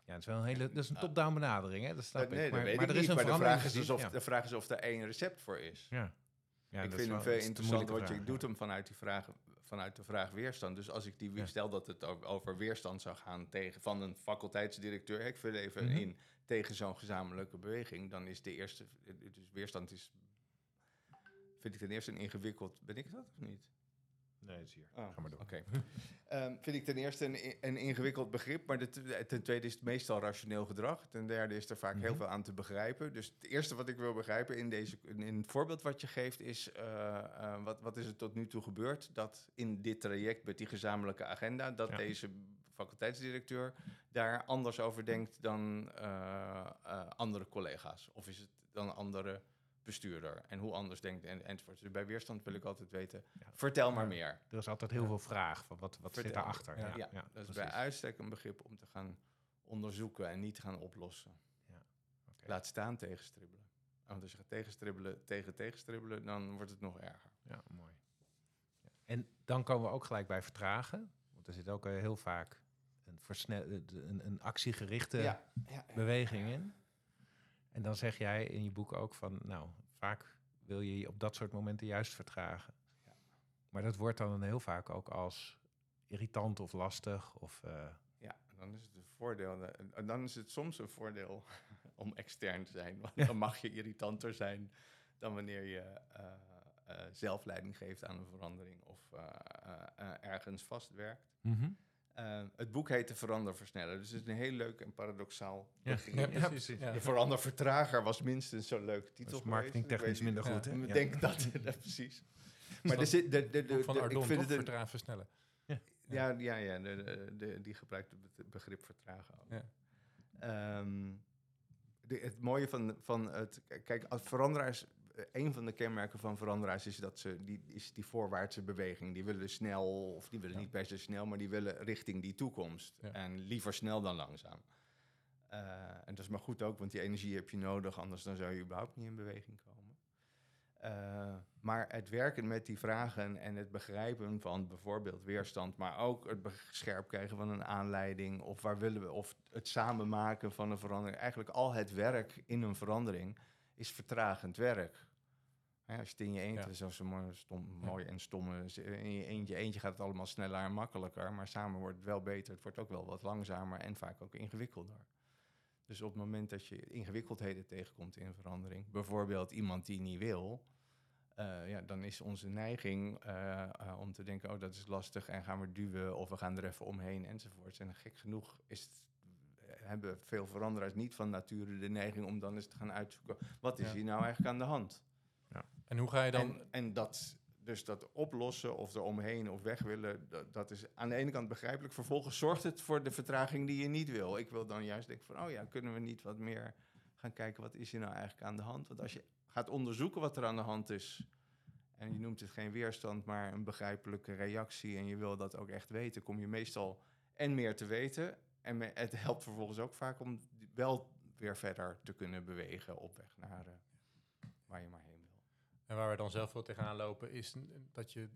Ja, dat is wel een hele, dat is een top-down benadering, hè? Dat snap nee, ik. Maar, maar, maar er is een maar de vraag is, dus of, ja. de vraag is of er één recept voor is. Ja. ja ik vind hem veel interessant, want je doet hem vanuit, die vraag, vanuit de vraag weerstand. Dus als ik die ja. stel dat het over weerstand zou gaan tegen van een faculteitsdirecteur, ik vul even mm -hmm. in tegen zo'n gezamenlijke beweging, dan is de eerste, dus weerstand is, vind ik ten eerste een ingewikkeld, ben ik dat of niet? Nee, het is hier. Oh, Ga maar door. Oké. Okay. um, vind ik ten eerste een, een ingewikkeld begrip, maar de, ten tweede is het meestal rationeel gedrag. Ten derde is er vaak mm -hmm. heel veel aan te begrijpen. Dus het eerste wat ik wil begrijpen in, deze, in het voorbeeld wat je geeft is... Uh, uh, wat, wat is er tot nu toe gebeurd dat in dit traject met die gezamenlijke agenda... dat ja. deze faculteitsdirecteur daar anders over denkt dan uh, andere collega's? Of is het dan andere bestuurder en hoe anders denkt en, enzovoort. Dus bij weerstand wil ik altijd weten, ja. vertel maar meer. Er is altijd heel veel vraag van wat, wat zit daarachter. Ja, ja, ja, dat is bij uitstek een begrip om te gaan onderzoeken en niet te gaan oplossen. Okay. Laat staan tegenstribbelen. Want als je gaat tegenstribbelen tegen tegenstribbelen, dan wordt het nog erger. Ja, mooi. En dan komen we ook gelijk bij vertragen. Want er zit ook heel vaak een, versnel, een, een actiegerichte beweging in. En dan zeg jij in je boek ook van, nou, vaak wil je je op dat soort momenten juist vertragen. Ja. Maar dat wordt dan heel vaak ook als irritant of lastig. Of, uh... Ja, dan is het een voordeel. Dan is het soms een voordeel om extern te zijn. Want dan mag je irritanter zijn dan wanneer je uh, uh, zelfleiding geeft aan een verandering of ergens vastwerkt. Mm het boek heet De Veranderversneller. Dus het is een heel leuk en paradoxaal. Ja, ja, ja precies. De Verandervertrager was minstens zo'n leuke titel. marketingtechnisch minder goed. Ik denk dat, precies. Maar er zit de, de, de, van Ardon, ik vind het versnellen. Ja, ja, ja, ja de, die gebruikt het begrip vertragen ook. Um, het mooie van, van het... Kijk, veranderaars... Een van de kenmerken van veranderaars is dat ze die, is die voorwaartse beweging. Die willen snel, of die willen niet per se snel, maar die willen richting die toekomst. En liever snel dan langzaam. Uh, en dat is maar goed ook, want die energie heb je nodig, anders dan zou je überhaupt niet in beweging komen. Uh, maar het werken met die vragen en het begrijpen van bijvoorbeeld weerstand, maar ook het scherp krijgen van een aanleiding, of waar willen we, of het samen maken van een verandering. Eigenlijk al het werk in een verandering is vertragend werk. Ja, als je het in je eentje, ja. zoals een mooi, stom, mooi en stomme, in je eentje, eentje gaat het allemaal sneller en makkelijker, maar samen wordt het wel beter. Het wordt ook wel wat langzamer en vaak ook ingewikkelder. Dus op het moment dat je ingewikkeldheden tegenkomt in verandering, bijvoorbeeld iemand die niet wil, uh, ja, dan is onze neiging uh, uh, om te denken, oh dat is lastig en gaan we duwen of we gaan er even omheen enzovoort. En gek genoeg is het, hebben veel veranderaars niet van nature de neiging om dan eens te gaan uitzoeken, wat is hier nou eigenlijk aan de hand? Ja. En hoe ga je dan... En, en dat, dus dat oplossen of er omheen of weg willen, dat, dat, is aan de ene kant begrijpelijk. Vervolgens zorgt het voor de vertraging die je niet wil. Ik wil dan juist denken van, oh ja, kunnen we niet wat meer gaan kijken, wat is hier nou eigenlijk aan de hand? Want als je gaat onderzoeken wat er aan de hand is. En je noemt het geen weerstand, maar een begrijpelijke reactie. En je wil dat ook echt weten. Kom je meestal en meer te weten. En het helpt vervolgens ook vaak om wel weer verder te kunnen bewegen op weg naar uh, waar je maar heen wil. En waar we dan zelf wel tegenaan lopen, is dat je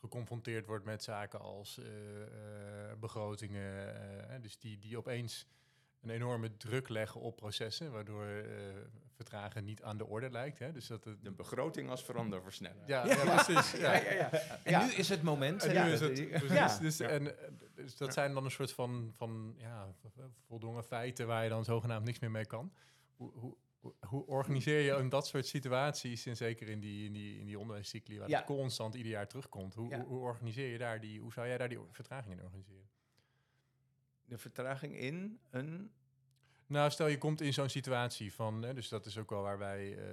geconfronteerd wordt met zaken als uh, uh, begrotingen. dus die, die opeens een enorme druk leggen op processen, waardoor uh, vertragen niet aan de orde lijkt. Hè? Dus dat De begroting als veranderversneller. Ja, ja, ja, precies. Ja. Ja, En nu is het moment. En nu is het, precies. Dus, en, dus dat zijn dan een soort van, van ja, voldongen feiten waar je dan zogenaamd niks meer mee kan. Hoe, hoe, hoe organiseer je in dat soort situaties, en zeker in die, in die, in die onderwijscycli, waar het constant ieder jaar terugkomt, hoe, hoe, hoe, organiseer je daar die, hoe zou jij daar die vertraging in organiseren? De vertraging in een. Nou, stel je komt in zo'n situatie van, hè, dus dat is ook wel waar wij uh,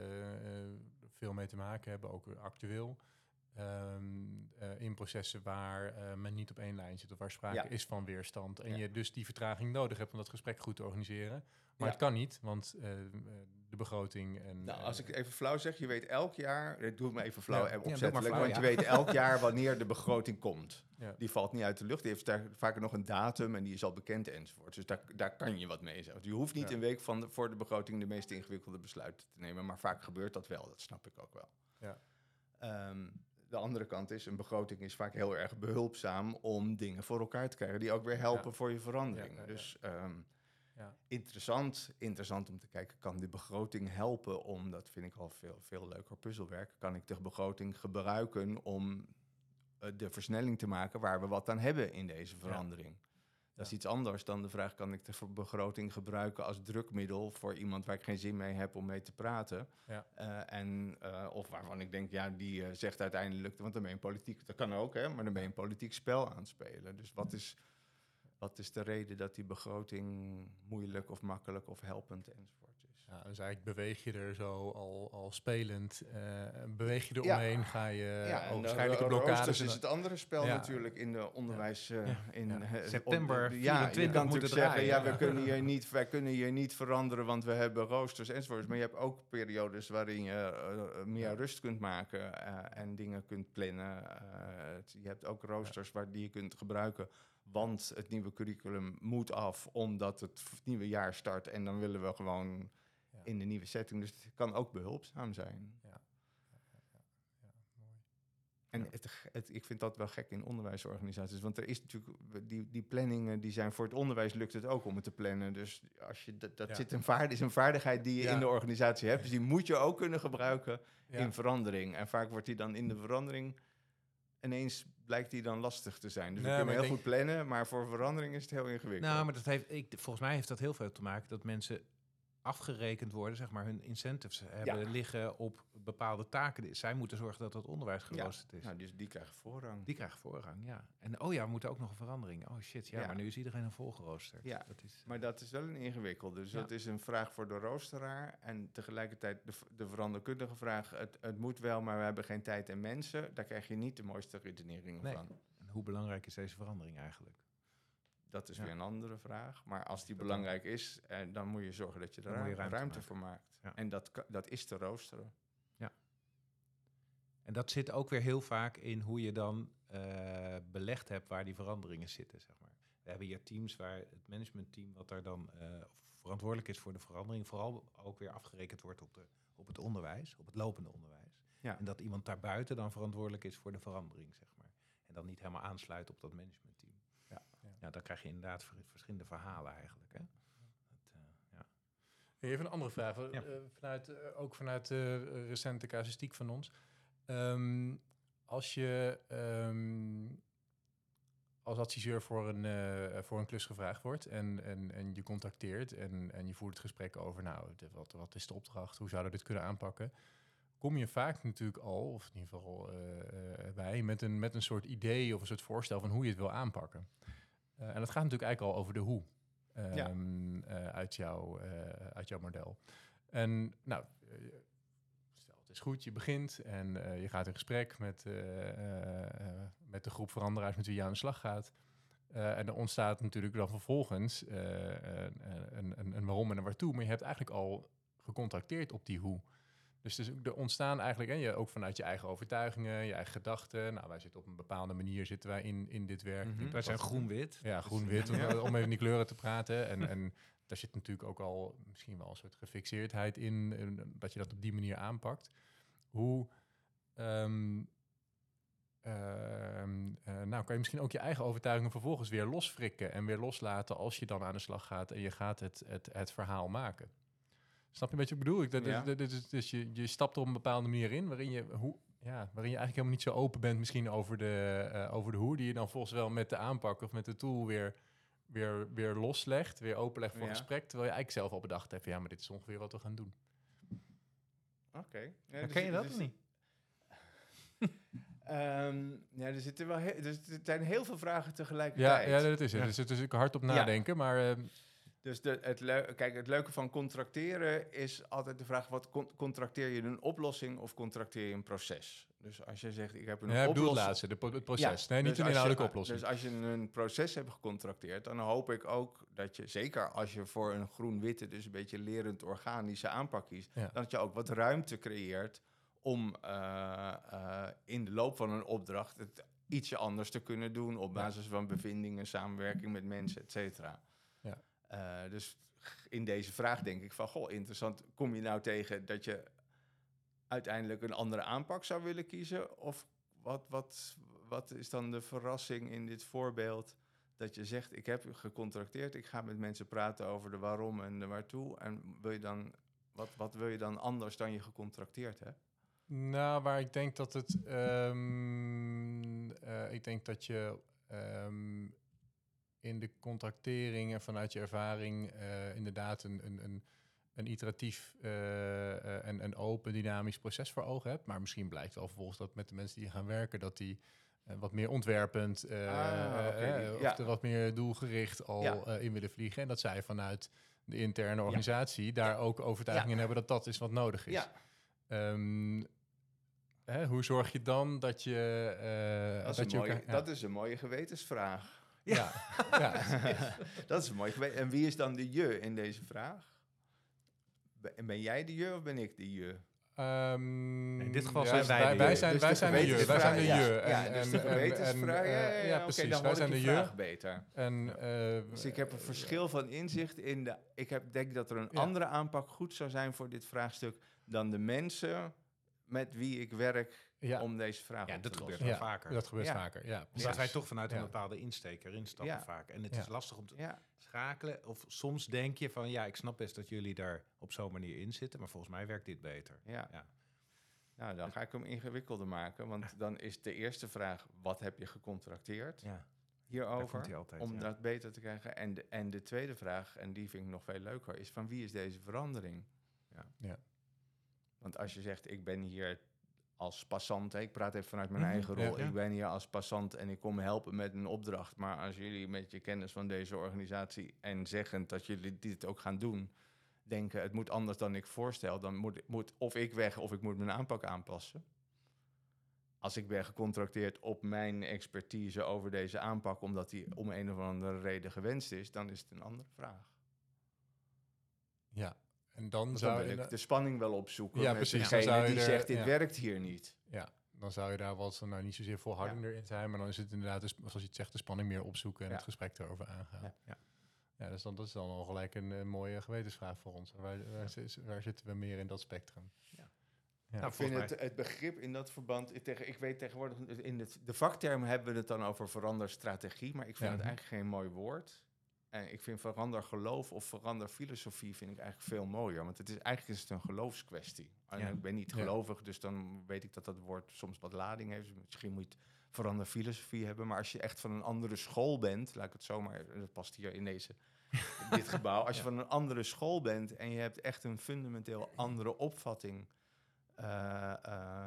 veel mee te maken hebben, ook actueel. Um, uh, in processen waar uh, men niet op één lijn zit of waar sprake is van weerstand. En je dus die vertraging nodig hebt om dat gesprek goed te organiseren. Maar het kan niet, want uh, de begroting en... Nou, als ik even flauw zeg, je weet elk jaar... Ik doe het maar even flauw en opzettelijk, want je weet elk jaar wanneer de begroting komt. Die valt niet uit de lucht, die heeft daar vaak nog een datum en die is al bekend enzovoort. Dus daar, daar kan je wat mee. Je hoeft niet een week van voor de begroting de meest ingewikkelde besluiten te nemen, maar vaak gebeurt dat wel, dat snap ik ook wel. Ja. Um, de andere kant is, een begroting is vaak heel erg behulpzaam om dingen voor elkaar te krijgen die ook weer helpen voor je verandering. dus um, interessant, interessant om te kijken, kan de begroting helpen? Om, dat vind ik al veel, veel leuker puzzelwerk, kan ik de begroting gebruiken om uh, de versnelling te maken waar we wat aan hebben in deze verandering. Dat is iets anders dan de vraag: kan ik de begroting gebruiken als drukmiddel voor iemand waar ik geen zin mee heb om mee te praten? Ja. Uh, en, uh, of waarvan ik denk, ja, die uh, zegt uiteindelijk, want dan ben je een politiek, dat kan ook, hè, maar dan ben je een politiek spel aan het spelen. Dus wat is, wat is de reden dat die begroting moeilijk of makkelijk of helpend enzovoort? Ja, dus eigenlijk beweeg je er zo al, al spelend, uh, beweeg je er omheen, ga je ja, waarschijnlijk blokkades... is het andere spel natuurlijk in de onderwijs... Uh, in September Ja, je kan natuurlijk zeggen, ja, we kunnen hier niet, wij kunnen hier niet veranderen, want we hebben roosters enzovoort. Maar je hebt ook periodes waarin je meer rust kunt maken en dingen kunt plannen. je hebt ook roosters waar die je kunt gebruiken want het nieuwe curriculum moet af omdat het nieuwe jaar start en dan willen we gewoon in de nieuwe setting. Dus het kan ook behulpzaam zijn. Ja, ja, ja, ja. mooi. En het, het, ik vind dat wel gek in onderwijsorganisaties. Want er is natuurlijk die, die planningen die zijn voor het onderwijs lukt het ook om het te plannen. Dus als je dat, dat zit een is een vaardigheid die je in de organisatie hebt. Dus die moet je ook kunnen gebruiken in verandering. En vaak wordt die dan in de verandering ineens blijkt die dan lastig te zijn. Dus we kunnen heel goed plannen, maar voor verandering is het heel ingewikkeld. Nou, maar dat heeft, ik, volgens mij heeft dat heel veel te maken dat mensen afgerekend worden, zeg maar, hun incentives hebben liggen op bepaalde taken. Zij moeten zorgen dat het onderwijs geroosterd is. Nou, dus die krijgen voorrang. Die krijgen voorrang, ja. En oh ja, we moeten ook nog een verandering. Oh shit, ja, maar nu is iedereen een volgeroosterd. Ja, dat is, maar dat is wel een ingewikkelde. Dus dat is een vraag voor de roosteraar en tegelijkertijd de, de veranderkundige vraag. Het, het moet wel, maar we hebben geen tijd en mensen. Daar krijg je niet de mooiste redeneringen van. En hoe belangrijk is deze verandering eigenlijk? Dat is weer een andere vraag. Maar als die belangrijk is, eh, dan moet je zorgen dat je er ruimte, ruimte voor maakt. En dat, dat is te roosteren. Ja. En dat zit ook weer heel vaak in hoe je dan uh, belegd hebt waar die veranderingen zitten, zeg maar. We hebben hier teams waar het managementteam, wat daar dan uh, verantwoordelijk is voor de verandering, vooral ook weer afgerekend wordt op, de, op het onderwijs, op het lopende onderwijs. Ja. En dat iemand daarbuiten dan verantwoordelijk is voor de verandering, zeg maar. En dan niet helemaal aansluit op dat managementteam ja, dan krijg je inderdaad verschillende verhalen eigenlijk. Hè? Dat, uh, ja. Even een andere vraag, uh, vanuit, uh, ook vanuit de recente casuïstiek van ons. Um, als je um, als adviseur voor een, voor een klus gevraagd wordt en, en, en je contacteert en, en je voert het gesprek over, nou, de, wat, wat is de opdracht, hoe zouden we dit kunnen aanpakken? kom je vaak natuurlijk al, of in ieder geval wij, met een, met een soort idee of een soort voorstel van hoe je het wil aanpakken. Eh, en dat gaat natuurlijk eigenlijk al over de hoe um, uit, jou, eh, uit jouw model. En nou, stel het is goed, je begint en je gaat in gesprek met, met de groep veranderaars met wie je aan de slag gaat. en er ontstaat natuurlijk dan vervolgens een, een, een waarom en een waartoe, maar je hebt eigenlijk al gecontracteerd op die hoe. Dus, dus er ontstaan eigenlijk, en je, ook vanuit je eigen overtuigingen, je eigen gedachten. Nou, wij zitten op een bepaalde manier zitten wij in, in dit werk. Mhm. Wij zijn groen-wit. Ja, dus- groen-wit, om, om, even die kleuren te praten. En, en daar zit natuurlijk ook al misschien wel een soort gefixeerdheid in, dat je dat op die manier aanpakt. Hoe, um, nou kan je misschien ook je eigen overtuigingen vervolgens weer losfrikken en weer loslaten als je dan aan de slag gaat en je gaat het, het, het verhaal maken. Snap je een beetje wat bedoel ik? Dat, ja. dat, dat, dus je, je stapt er op een bepaalde manier in waarin je, hoe, ja, waarin je eigenlijk helemaal niet zo open bent misschien over de, uh, over de hoe, die je dan volgens wel met de aanpak of met de tool weer, weer, weer loslegt, weer openlegt voor een gesprek, terwijl je eigenlijk zelf al bedacht hebt, ja, maar dit is ongeveer wat we gaan doen. Oké. Okay. Ja, dus, ken je dat dus, niet? um, ja, er zitten wel dus er zijn heel veel vragen tegelijkertijd. Ja, ja dat is het. Ja. Dus het is hard op nadenken, maar... Uh, dus de, het, kijk, het leuke van contracteren is altijd de vraag: wat contracteer je een oplossing of contracteer je een proces? Dus als je zegt: ik heb een ja, oplossing. het laatste, de, het proces. nee, niet dus een inhoudelijke oplossing. Dus als je een proces hebt gecontracteerd, dan hoop ik ook dat je, zeker als je voor een groen-witte, dus een beetje lerend organische aanpak kiest, dat je ook wat ruimte creëert om uh, uh, in de loop van een opdracht het ietsje anders te kunnen doen op basis van bevindingen, samenwerking met mensen, et cetera. Uh, dus in deze vraag denk ik van, goh, interessant. Kom je nou tegen dat je uiteindelijk een andere aanpak zou willen kiezen? Of wat, wat, wat is dan de verrassing in dit voorbeeld? Dat je zegt, ik heb gecontracteerd, ik ga met mensen praten over de waarom en de waartoe. En wil je dan, wat, wat wil je dan anders dan je gecontracteerd hebt? Nou, waar ik denk dat het. Um, uh, ik denk dat je um, in de contractering en vanuit je ervaring uh, inderdaad een, een, een, een iteratief uh, en een open dynamisch proces voor ogen hebt. Maar misschien blijkt wel vervolgens dat met de mensen die gaan werken, dat die wat meer ontwerpend ah, okay. of er wat meer doelgericht al in willen vliegen. En dat zij vanuit de interne organisatie daar ook overtuiging in hebben dat dat is wat nodig is. Um, hè, hoe zorg je dan dat je... dat, dat, je mooie, dat is een mooie gewetensvraag. Ja, ja. dat is mooi. En wie is dan de je in deze vraag? Ben jij de je of ben ik de je? Um, in dit geval zijn wij, wij, wij, zijn, dus wij zijn de je. Wij zijn de je. Ja, dus de gewetensvraag. Ja, ja, precies. dan wij zijn de je. beter. En, uh, dus ik heb een verschil van inzicht in de... Ik heb, denk dat er een andere aanpak goed zou zijn voor dit vraagstuk... dan de mensen met wie ik werk om deze vraag ja, op dat te gebeurt wel vaker. Dat gebeurt vaker, ja. Omdat wij toch vanuit een bepaalde insteek erin stappen vaak. En het is lastig om te schakelen. Of soms denk je van, ja, ik snap best dat jullie daar op zo'n manier in zitten, maar volgens mij werkt dit beter. Ja. Nou, dan ga ik hem ingewikkelder maken, want dan is de eerste vraag, wat heb je gecontracteerd? Ja hierover. Altijd, om dat beter te krijgen. En de, en de tweede vraag, en die vind ik nog veel leuker, is van wie is deze verandering? Ja. ja. Want als je zegt, ik ben hier als passant, ik praat even vanuit mijn mhm. eigen rol, ik ben hier als passant en ik kom helpen met een opdracht. Maar als jullie met je kennis van deze organisatie en zeggen dat jullie dit ook gaan doen, denken het moet anders dan ik voorstel, dan moet, moet of ik weg of ik moet mijn aanpak aanpassen als ik ben gecontracteerd op mijn expertise over deze aanpak, omdat die om een of andere reden gewenst is, dan is het een andere vraag. Ja, en dan zou je de spanning wel opzoeken. Ja, met precies. Degene die zegt: dit werkt hier niet. Ja, dan zou je daar wat nou niet zozeer volhardender in zijn, maar dan is het inderdaad, zoals je het zegt, de spanning meer opzoeken en het gesprek erover aangaan. Ja. Ja, dus dan, dat is dan al gelijk een, mooie gewetensvraag voor ons. Waar, waar, waar, zitten we meer in dat spectrum? Ja. Ja, nou, ik vind het, het, begrip in dat verband, ik, tegen, ik weet tegenwoordig, in het, de vakterm hebben we het dan over veranderstrategie, maar ik vind het eigenlijk geen mooi woord. En ik vind verander geloof of verander filosofie vind ik eigenlijk veel mooier, want het is eigenlijk is het een geloofskwestie. En ik ben niet gelovig, dus dan weet ik dat dat woord soms wat lading heeft. Misschien moet je het verander filosofie hebben, maar als je echt van een andere school bent, laat ik het zomaar, dat past hier in deze dit gebouw, als je van een andere school bent en je hebt echt een fundamenteel andere opvatting uh,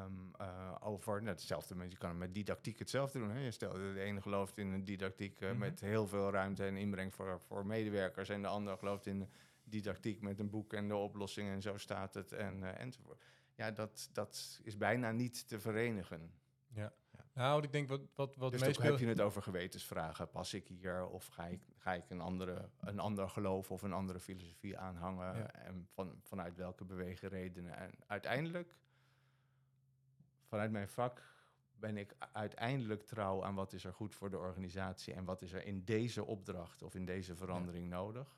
um, uh, over nou, hetzelfde. Je kan met didactiek hetzelfde doen. Hè? Je stelt, de ene gelooft in een didactiek uh, met heel veel ruimte en inbreng voor, voor medewerkers. En de andere gelooft in didactiek met een boek en de oplossing en zo staat het en, enzovoort. Ja, dat, dat is bijna niet te verenigen. Nou, ik denk wat, wat, wat dus heb je het over gewetensvragen. Pas ik hier of ga ik, ga ik een, andere, een ander geloof of een andere filosofie aanhangen? En van, vanuit welke beweegredenen? En uiteindelijk, vanuit mijn vak, ben ik uiteindelijk trouw aan wat is er goed voor de organisatie en wat is er in deze opdracht of in deze verandering nodig.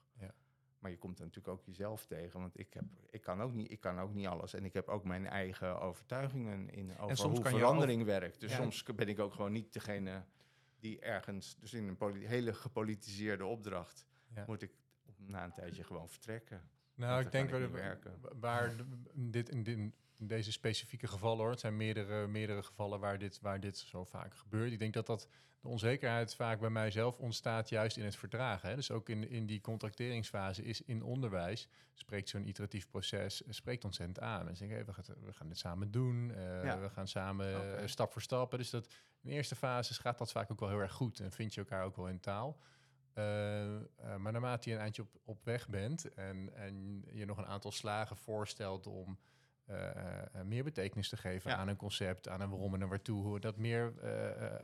Maar je komt er natuurlijk ook jezelf tegen. Want ik, heb, ik, kan ook niet, ik kan ook niet alles. En ik heb ook mijn eigen overtuigingen in over hoe verandering werkt. Dus soms ben ik ook gewoon niet degene die ergens... Dus in een hele gepolitiseerde opdracht... moet ik na een tijdje gewoon vertrekken. Nou, ik denk waar, waar dit in, deze specifieke gevallen hoor. Het zijn meerdere, meerdere gevallen waar dit, waar dit zo vaak gebeurt. Ik denk dat dat de onzekerheid vaak bij mijzelf ontstaat juist in het verdragen. Hè. Dus ook in, in die contracteringsfase is in onderwijs, spreekt zo'n iteratief proces, spreekt ontzettend aan. En zeggen, hey, we, gaan, we gaan dit samen doen, uh, we gaan samen eh, stap voor stap. Dus dat in eerste fases gaat dat vaak ook wel heel erg goed en vind je elkaar ook wel in taal. Uh, maar naarmate je een eindje op, op weg bent en, en je nog een aantal slagen voorstelt om uh, meer betekenis te geven aan een concept, aan een waarom en een waartoe, dat meer,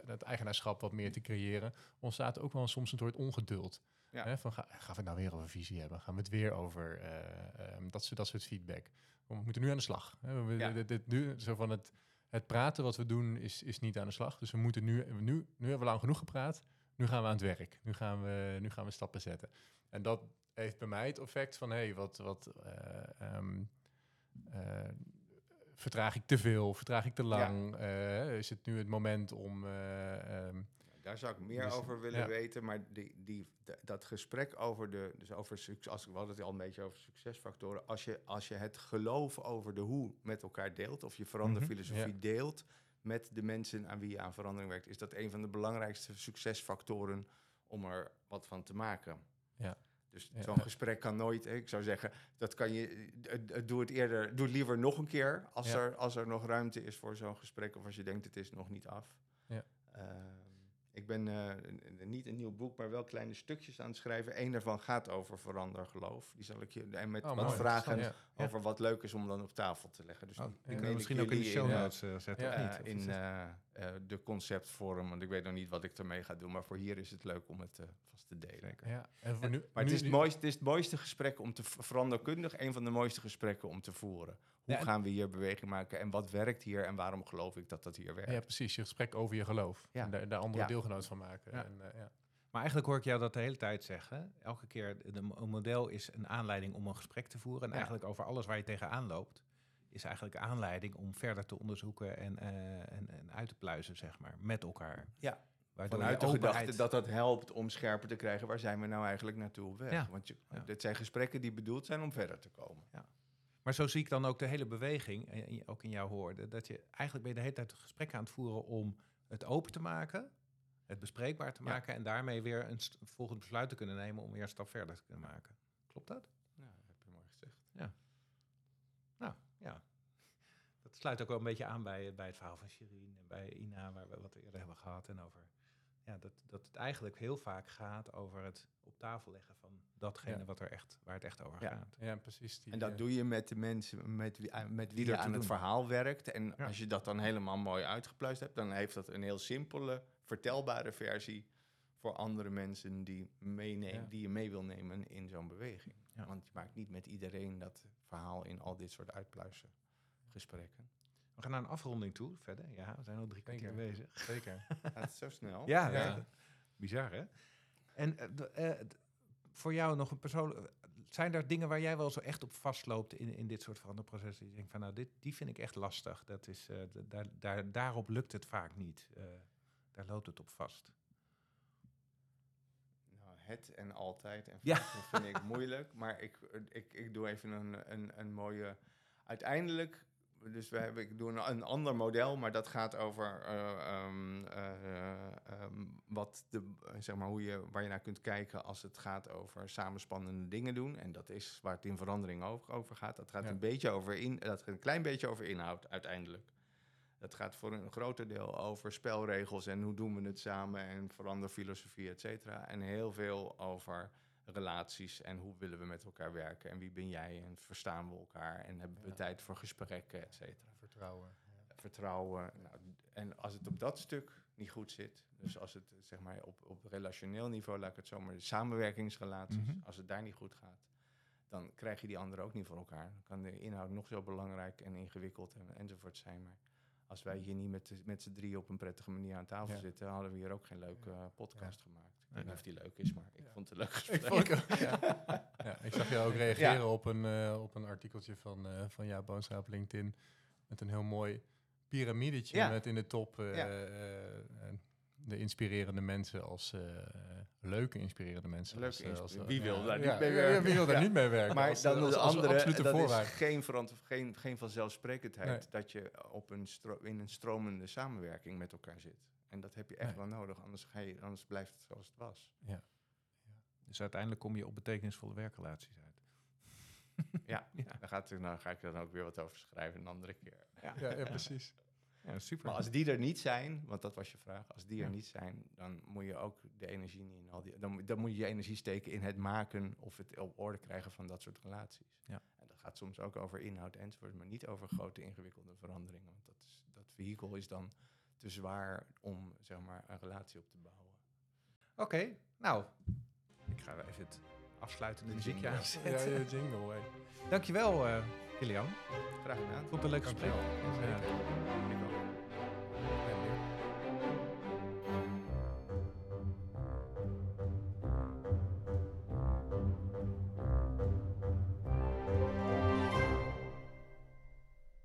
dat eigenaarschap wat meer te creëren, ontstaat ook wel soms een soort ongeduld. Ja. Hè, van, ga, gaan we het nou weer over visie hebben? Gaan we het weer over um, dat, dat soort feedback? We moeten nu aan de slag. Hè? We, ja. dit, dit, nu, zo van het, het praten wat we doen is, is niet aan de slag. Dus we moeten nu, nu, nu hebben we lang genoeg gepraat. Nu gaan we aan het werk. Nu gaan we, nu gaan we stappen zetten. En dat heeft bij mij het effect van, hé, hey, wat, wat um, uh, vertraag ik te veel? Vertraag ik te lang? Uh, is het nu het moment om... Um, daar zou ik meer dus, over willen weten, maar die, die, dat gesprek over de, dus over succes, als we hadden het al een beetje over succesfactoren. Als je, als je het geloof over de hoe met elkaar deelt, of je veranderfilosofie mm -hmm, deelt met de mensen aan wie je aan verandering werkt, is dat een van de belangrijkste succesfactoren om er wat van te maken. Ja. Dus zo'n gesprek kan nooit, ik zou zeggen, dat kan je, doe het eerder, doe het liever nog een keer als, er, als er nog ruimte is voor zo'n gesprek of als je denkt het is nog niet af. Ja. Uh, ik ben uh, niet een nieuw boek, maar wel kleine stukjes aan het schrijven. Eén daarvan gaat over verandergeloof. Die zal ik je en met oh, wat vragen over wat leuk is om dan op tafel te leggen. Dus oh, die, die misschien ook in de show notes uh, zetten. Ja, niet, in de conceptforum, want ik weet nog niet wat ik ermee ga doen. Maar voor hier is het leuk om het vast te delen. Ja. En voor nu, maar het, is het, mooiste, het is het mooiste gesprek om te veranderkundig, een van de mooiste gesprekken om te voeren. Hoe gaan we hier beweging maken en wat werkt hier en waarom geloof ik dat dat hier werkt? Ja, precies. Je gesprek over je geloof. Ja. En daar, daar andere deelgenoot van maken. En, uh, ja. Maar eigenlijk hoor ik jou dat de hele tijd zeggen. Elke keer, een model is een aanleiding om een gesprek te voeren. En eigenlijk over alles waar je tegenaan loopt, is eigenlijk aanleiding om verder te onderzoeken en, en, en uit te pluizen, zeg maar, met elkaar. Ja, Vanuit de gedachte dat dat helpt om scherper te krijgen, waar zijn we nou eigenlijk naartoe op weg? Want je, dit zijn gesprekken die bedoeld zijn om verder te komen. Ja. Maar zo zie ik dan ook de hele beweging, eh, ook in jouw hoorde, dat je eigenlijk ben je de hele tijd gesprek aan het voeren om het open te maken, het bespreekbaar te maken en daarmee weer een volgend besluit te kunnen nemen om weer een stap verder te kunnen maken. Klopt dat? Ja, dat heb je mooi gezegd. Ja. Ja. Dat sluit ook wel een beetje aan bij, bij het verhaal van Shirin en bij Ina, waar we wat eerder hebben gehad en over ja, dat, dat het eigenlijk heel vaak gaat over het op tafel leggen van datgene wat er echt, waar het echt over gaat. Ja, precies. Die, en dat eh, doe je met de mensen met wie, eh, met wie je aan het verhaal werkt. En als je dat dan helemaal mooi uitgepluist hebt, dan heeft dat een heel simpele, vertelbare versie voor andere mensen die, meenemen, die je mee wil nemen in zo'n beweging. Want je maakt niet met iedereen dat verhaal in al dit soort uitpluizen gesprekken. We gaan naar een afronding toe verder. Ja, we zijn al drie keer bezig. Zeker. Gaat het zo snel? Ja, ja. bizar hè? En uh, voor jou nog een persoonlijk... Zijn er dingen waar jij wel zo echt op vastloopt in, in dit soort veranderprocessen? Je denkt van, nou, dit, die vind ik echt lastig. Dat is, uh, daar, daar, daarop lukt het vaak niet. daar loopt het op vast. Het en altijd. En ja. vind ik moeilijk. Maar ik, ik, ik doe even een, een, een mooie... Uiteindelijk dus we hebben, ik doe een, een, ander model, maar dat gaat over uh, um, um, wat de, zeg maar hoe je, waar je naar kunt kijken als het gaat over samenspannende dingen doen. En dat is waar het in verandering over, over gaat. Dat gaat een beetje over in, dat gaat een klein beetje over inhoud uiteindelijk. Dat gaat voor een groter deel over spelregels en hoe doen we het samen en veranderfilosofie, et cetera. En heel veel over relaties en hoe willen we met elkaar werken en wie ben jij en verstaan we elkaar en hebben we tijd voor gesprekken, et cetera. Vertrouwen. Ja. Vertrouwen. Nou, en als het op dat stuk niet goed zit, dus als het zeg maar op, op relationeel niveau, laat ik het zo maar, de samenwerkingsrelaties, mhm. als het daar niet goed gaat, dan krijg je die anderen ook niet voor elkaar. Dan kan de inhoud nog zo belangrijk en ingewikkeld en, enzovoort zijn, maar als wij hier niet met, met z'n drie op een prettige manier aan tafel zitten, hadden we hier ook geen leuke uh, podcast gemaakt. Ik weet niet of die leuk is, maar ik vond het een leuk gesprek. Ik, ja. ja. ik zag je ook reageren op, een, uh, op een artikeltje van, uh, van Ja Boonstra op LinkedIn. Met een heel mooi piramidetje met in de top de inspirerende mensen als leuke inspirerende mensen. Leuke als, als, wie wil daar niet mee werken? wie wil daar niet mee werken? Maar dan de andere, dat is geen, geen, geen vanzelfsprekendheid dat je op een in een stromende samenwerking met elkaar zit. En dat heb je echt wel nodig, anders, ga je, anders blijft het zoals het was. Ja. ja. Dus uiteindelijk kom je op betekenisvolle werkrelaties uit. ja, ja. Daar, gaat, nou, ga ik dan ook weer wat over schrijven een andere keer. Ja, ja, precies. Ja, super. Maar als die er niet zijn, want dat was je vraag, als die er niet zijn, dan moet je ook de energie niet in al die. Dan, dan moet je je energie steken in het maken of het op orde krijgen van dat soort relaties. Ja. En dat gaat soms ook over inhoud enzovoort, maar niet over grote ingewikkelde veranderingen. Want dat, is, dat vehikel is dan te zwaar om zeg maar, een relatie op te bouwen. Oké, nou, ik ga even het afsluitende muziekje aanzetten. Ja, je jingle. Hey. Dankjewel, uh, Kilian, graag gedaan. Vond het een leuk gesprek. Ja, zeker.